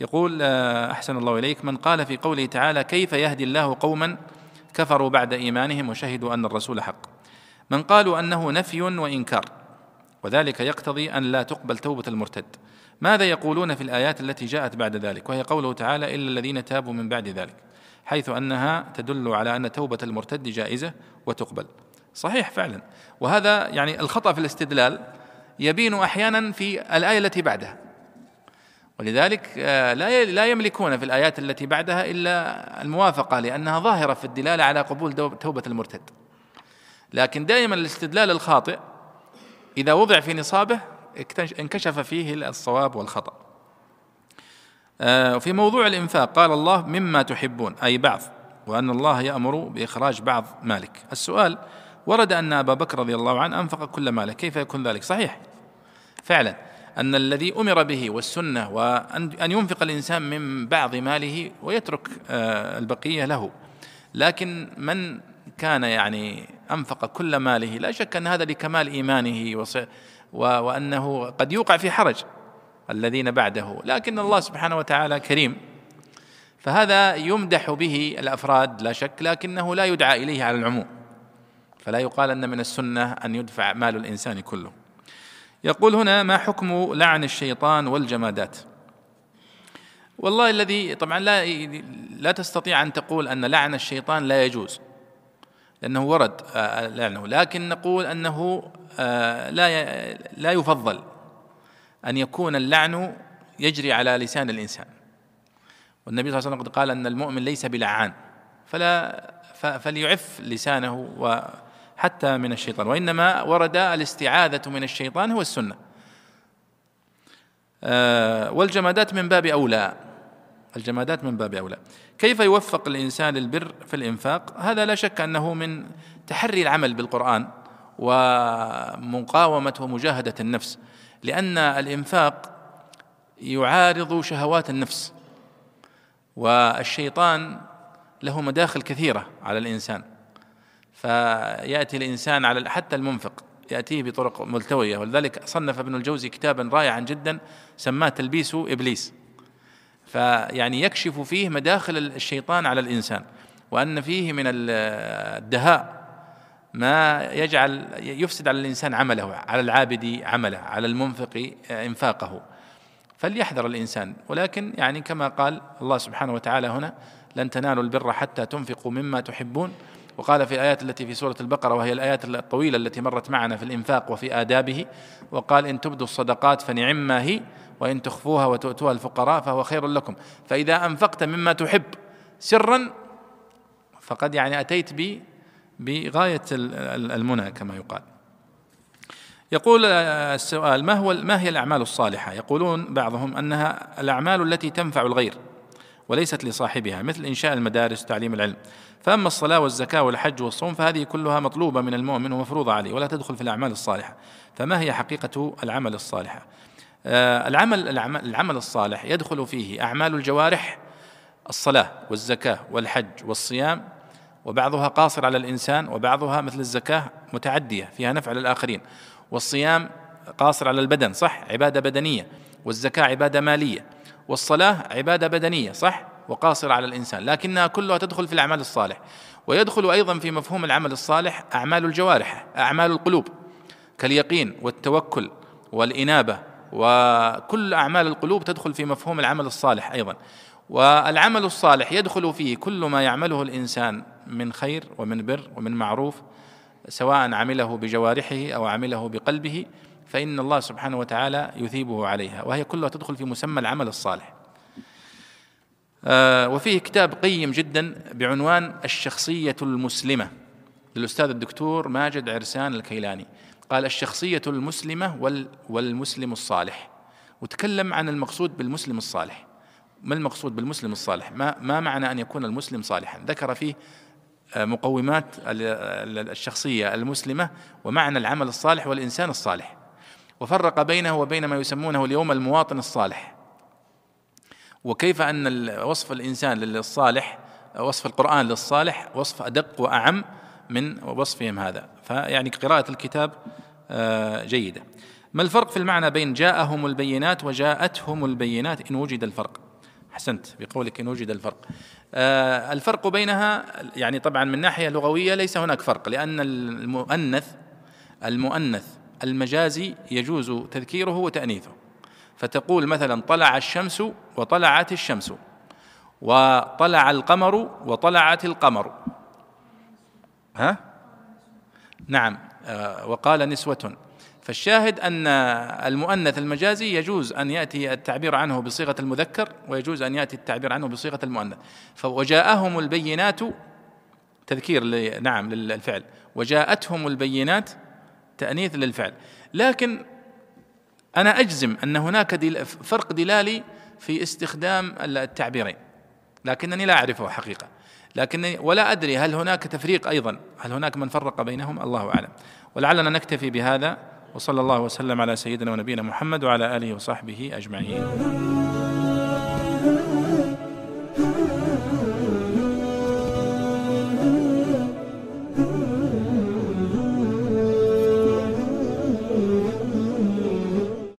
Speaker 1: يقول أحسن الله إليك من قال في قوله تعالى كيف يهدي الله قوما كفروا بعد إيمانهم وشهدوا أن الرسول حق من قالوا أنه نفي وإنكار. وذلك يقتضي أن لا تقبل توبة المرتد. ماذا يقولون في الآيات التي جاءت بعد ذلك؟ وهي قوله تعالى إلا الذين تابوا من بعد ذلك. حيث أنها تدل على أن توبة المرتد جائزة وتقبل. صحيح فعلا. وهذا يعني الخطأ في الاستدلال يبين أحيانا في الآية التي بعدها. ولذلك آه، لا لا يملكون في الآيات التي بعدها إلا الموافقة لأنها ظاهرة في الدلالة على قبول توبة المرتد. لكن دائما الاستدلال الخاطئ إذا وضع في نصابه انكشف فيه الصواب والخطأ. آه، في موضوع الإنفاق قال الله مما تحبون. أي بعض وأن الله يأمر بإخراج بعض مالك. السؤال ورد أن أبا بكر رضي الله عنه أنفق كل ماله كيف يكون ذلك؟ صحيح. فعلا أن الذي أمر به والسنة وأن ينفق الإنسان من بعض ماله ويترك آه، البقية له. لكن من كان يعني أنفق كل ماله. لا شك أن هذا لكمال إيمانه وأنه قد يوقع في حرج الذين بعده. لكن الله سبحانه وتعالى كريم. فهذا يمدح به الأفراد لا شك لكنه لا يدعى إليه على العموم. فلا يقال أن من السنة أن يدفع مال الإنسان كله. يقول هنا ما حكم لعن الشيطان والجمادات? والله الذي طبعا لا لا تستطيع أن تقول أن لعن الشيطان لا يجوز. لأنه ورد آه، لعنه لكن نقول أنه آه، لا لا يفضل أن يكون اللعن يجري على لسان الإنسان. والنبي صلى الله عليه وسلم قال أن المؤمن ليس بلعان فلا فليعف لسانه حتى من الشيطان. وإنما ورد الاستعاذة من الشيطان هو السنة. آه، والجمادات من باب أولى. الجمادات من باب أولى. كيف يوفق الإنسان للبر في الإنفاق؟ هذا لا شك أنه من تحري العمل بالقرآن ومقاومة ومجاهدة النفس لأن الإنفاق يعارض شهوات النفس والشيطان له مداخل كثيرة على الإنسان. فيأتي الإنسان على حتى المنفق يأتيه بطرق ملتوية. ولذلك صنف ابن الجوزي كتابا رائعا جدا سماه تلبيس إبليس. فيعني يكشف فيه مداخل الشيطان على الإنسان وأن فيه من الدهاء ما يجعل يفسد على الإنسان عمله على العابد عمله على المنفق إنفاقه. فليحذر الإنسان. ولكن يعني كما قال الله سبحانه وتعالى هنا لن تنالوا البر حتى تنفقوا مما تحبون. وقال في الآيات التي في سورة البقرة وهي الآيات الطويلة التي مرت معنا في الإنفاق وفي آدابه وقال إن تبدوا الصدقات فنعم ما هي. وإن تخفوها وتؤتوها الفقراء فهو خير لكم. فإذا أنفقت مما تحب سرا فقد يعني أتيت بي بغاية المنى كما يقال. يقول السؤال ما هو ما هي الأعمال الصالحة؟ يقولون بعضهم أنها الأعمال التي تنفع الغير وليست لصاحبها مثل إنشاء المدارس وتعليم العلم. فأما الصلاة والزكاة والحج والصوم فهذه كلها مطلوبة من المؤمن ومفروضة عليه ولا تدخل في الأعمال الصالحة. فما هي حقيقة العمل الصالح؟ آه العمل العمل الصالح يدخل فيه أعمال الجوارح الصلاة والزكاة والحج والصيام وبعضها قاصر على الإنسان وبعضها مثل الزكاة متعدية فيها نفع للآخرين. والصيام قاصر على البدن صح؟ عبادة بدنية. والزكاة عبادة مالية. والصلاة عبادة بدنية صح؟ وقاصرة على الإنسان. لكنها كلها تدخل في الأعمال الصالح. ويدخل أيضا في مفهوم العمل الصالح أعمال الجوارح أعمال القلوب كاليقين والتوكل والإنابة وكل أعمال القلوب تدخل في مفهوم العمل الصالح أيضا. والعمل الصالح يدخل فيه كل ما يعمله الإنسان من خير ومن بر ومن معروف سواء عمله بجوارحه أو عمله بقلبه فإن الله سبحانه وتعالى يثيبه عليها وهي كلها تدخل في مسمى العمل الصالح. آه، وفيه كتاب قيم جدا بعنوان الشخصية المسلمة للأستاذ الدكتور ماجد عرسان الكيلاني. قال الشخصية المسلمة والمسلم الصالح. وتكلم عن المقصود بالمسلم الصالح. ما المقصود بالمسلم الصالح؟ ما, ما معنى أن يكون المسلم صالحا؟ ذكر فيه آه، مقومات الشخصية المسلمة ومعنى العمل الصالح والإنسان الصالح. وفرق بينه وبين ما يسمونه اليوم المواطن الصالح. وكيف أن وصف الإنسان للصالح وصف القرآن للصالح وصف أدق وأعم من وصفهم هذا. فيعني قراءة الكتاب آه، جيدة. ما الفرق في المعنى بين جاءهم البينات وجاءتهم البينات؟ إن وجد الفرق. أحسنت بقولك إن وجد الفرق. آه، الفرق بينها يعني طبعا من ناحية لغوية ليس هناك فرق لأن المؤنث المؤنث المجازي يجوز تذكيره وتأنيثه. فتقول مثلا طلع الشمس وطلعت الشمس وطلع القمر وطلعت القمر. ها؟ نعم. آه، وقال نسوة. فالشاهد أن المؤنث المجازي يجوز أن يأتي التعبير عنه بصيغة المذكر ويجوز أن يأتي التعبير عنه بصيغة المؤنث. وجاءهم البينات تذكير نعم للفعل. وجاءتهم البينات تأنيث للفعل. لكن أنا أجزم أن هناك فرق دلالي في استخدام التعبيرين لكنني لا أعرفه حقيقة. لكنني ولا أدري هل هناك تفريق أيضا. هل هناك من فرق بينهم؟ الله أعلم. ولعلنا نكتفي بهذا. وصلى الله وسلم على سيدنا ونبينا محمد وعلى آله وصحبه أجمعين.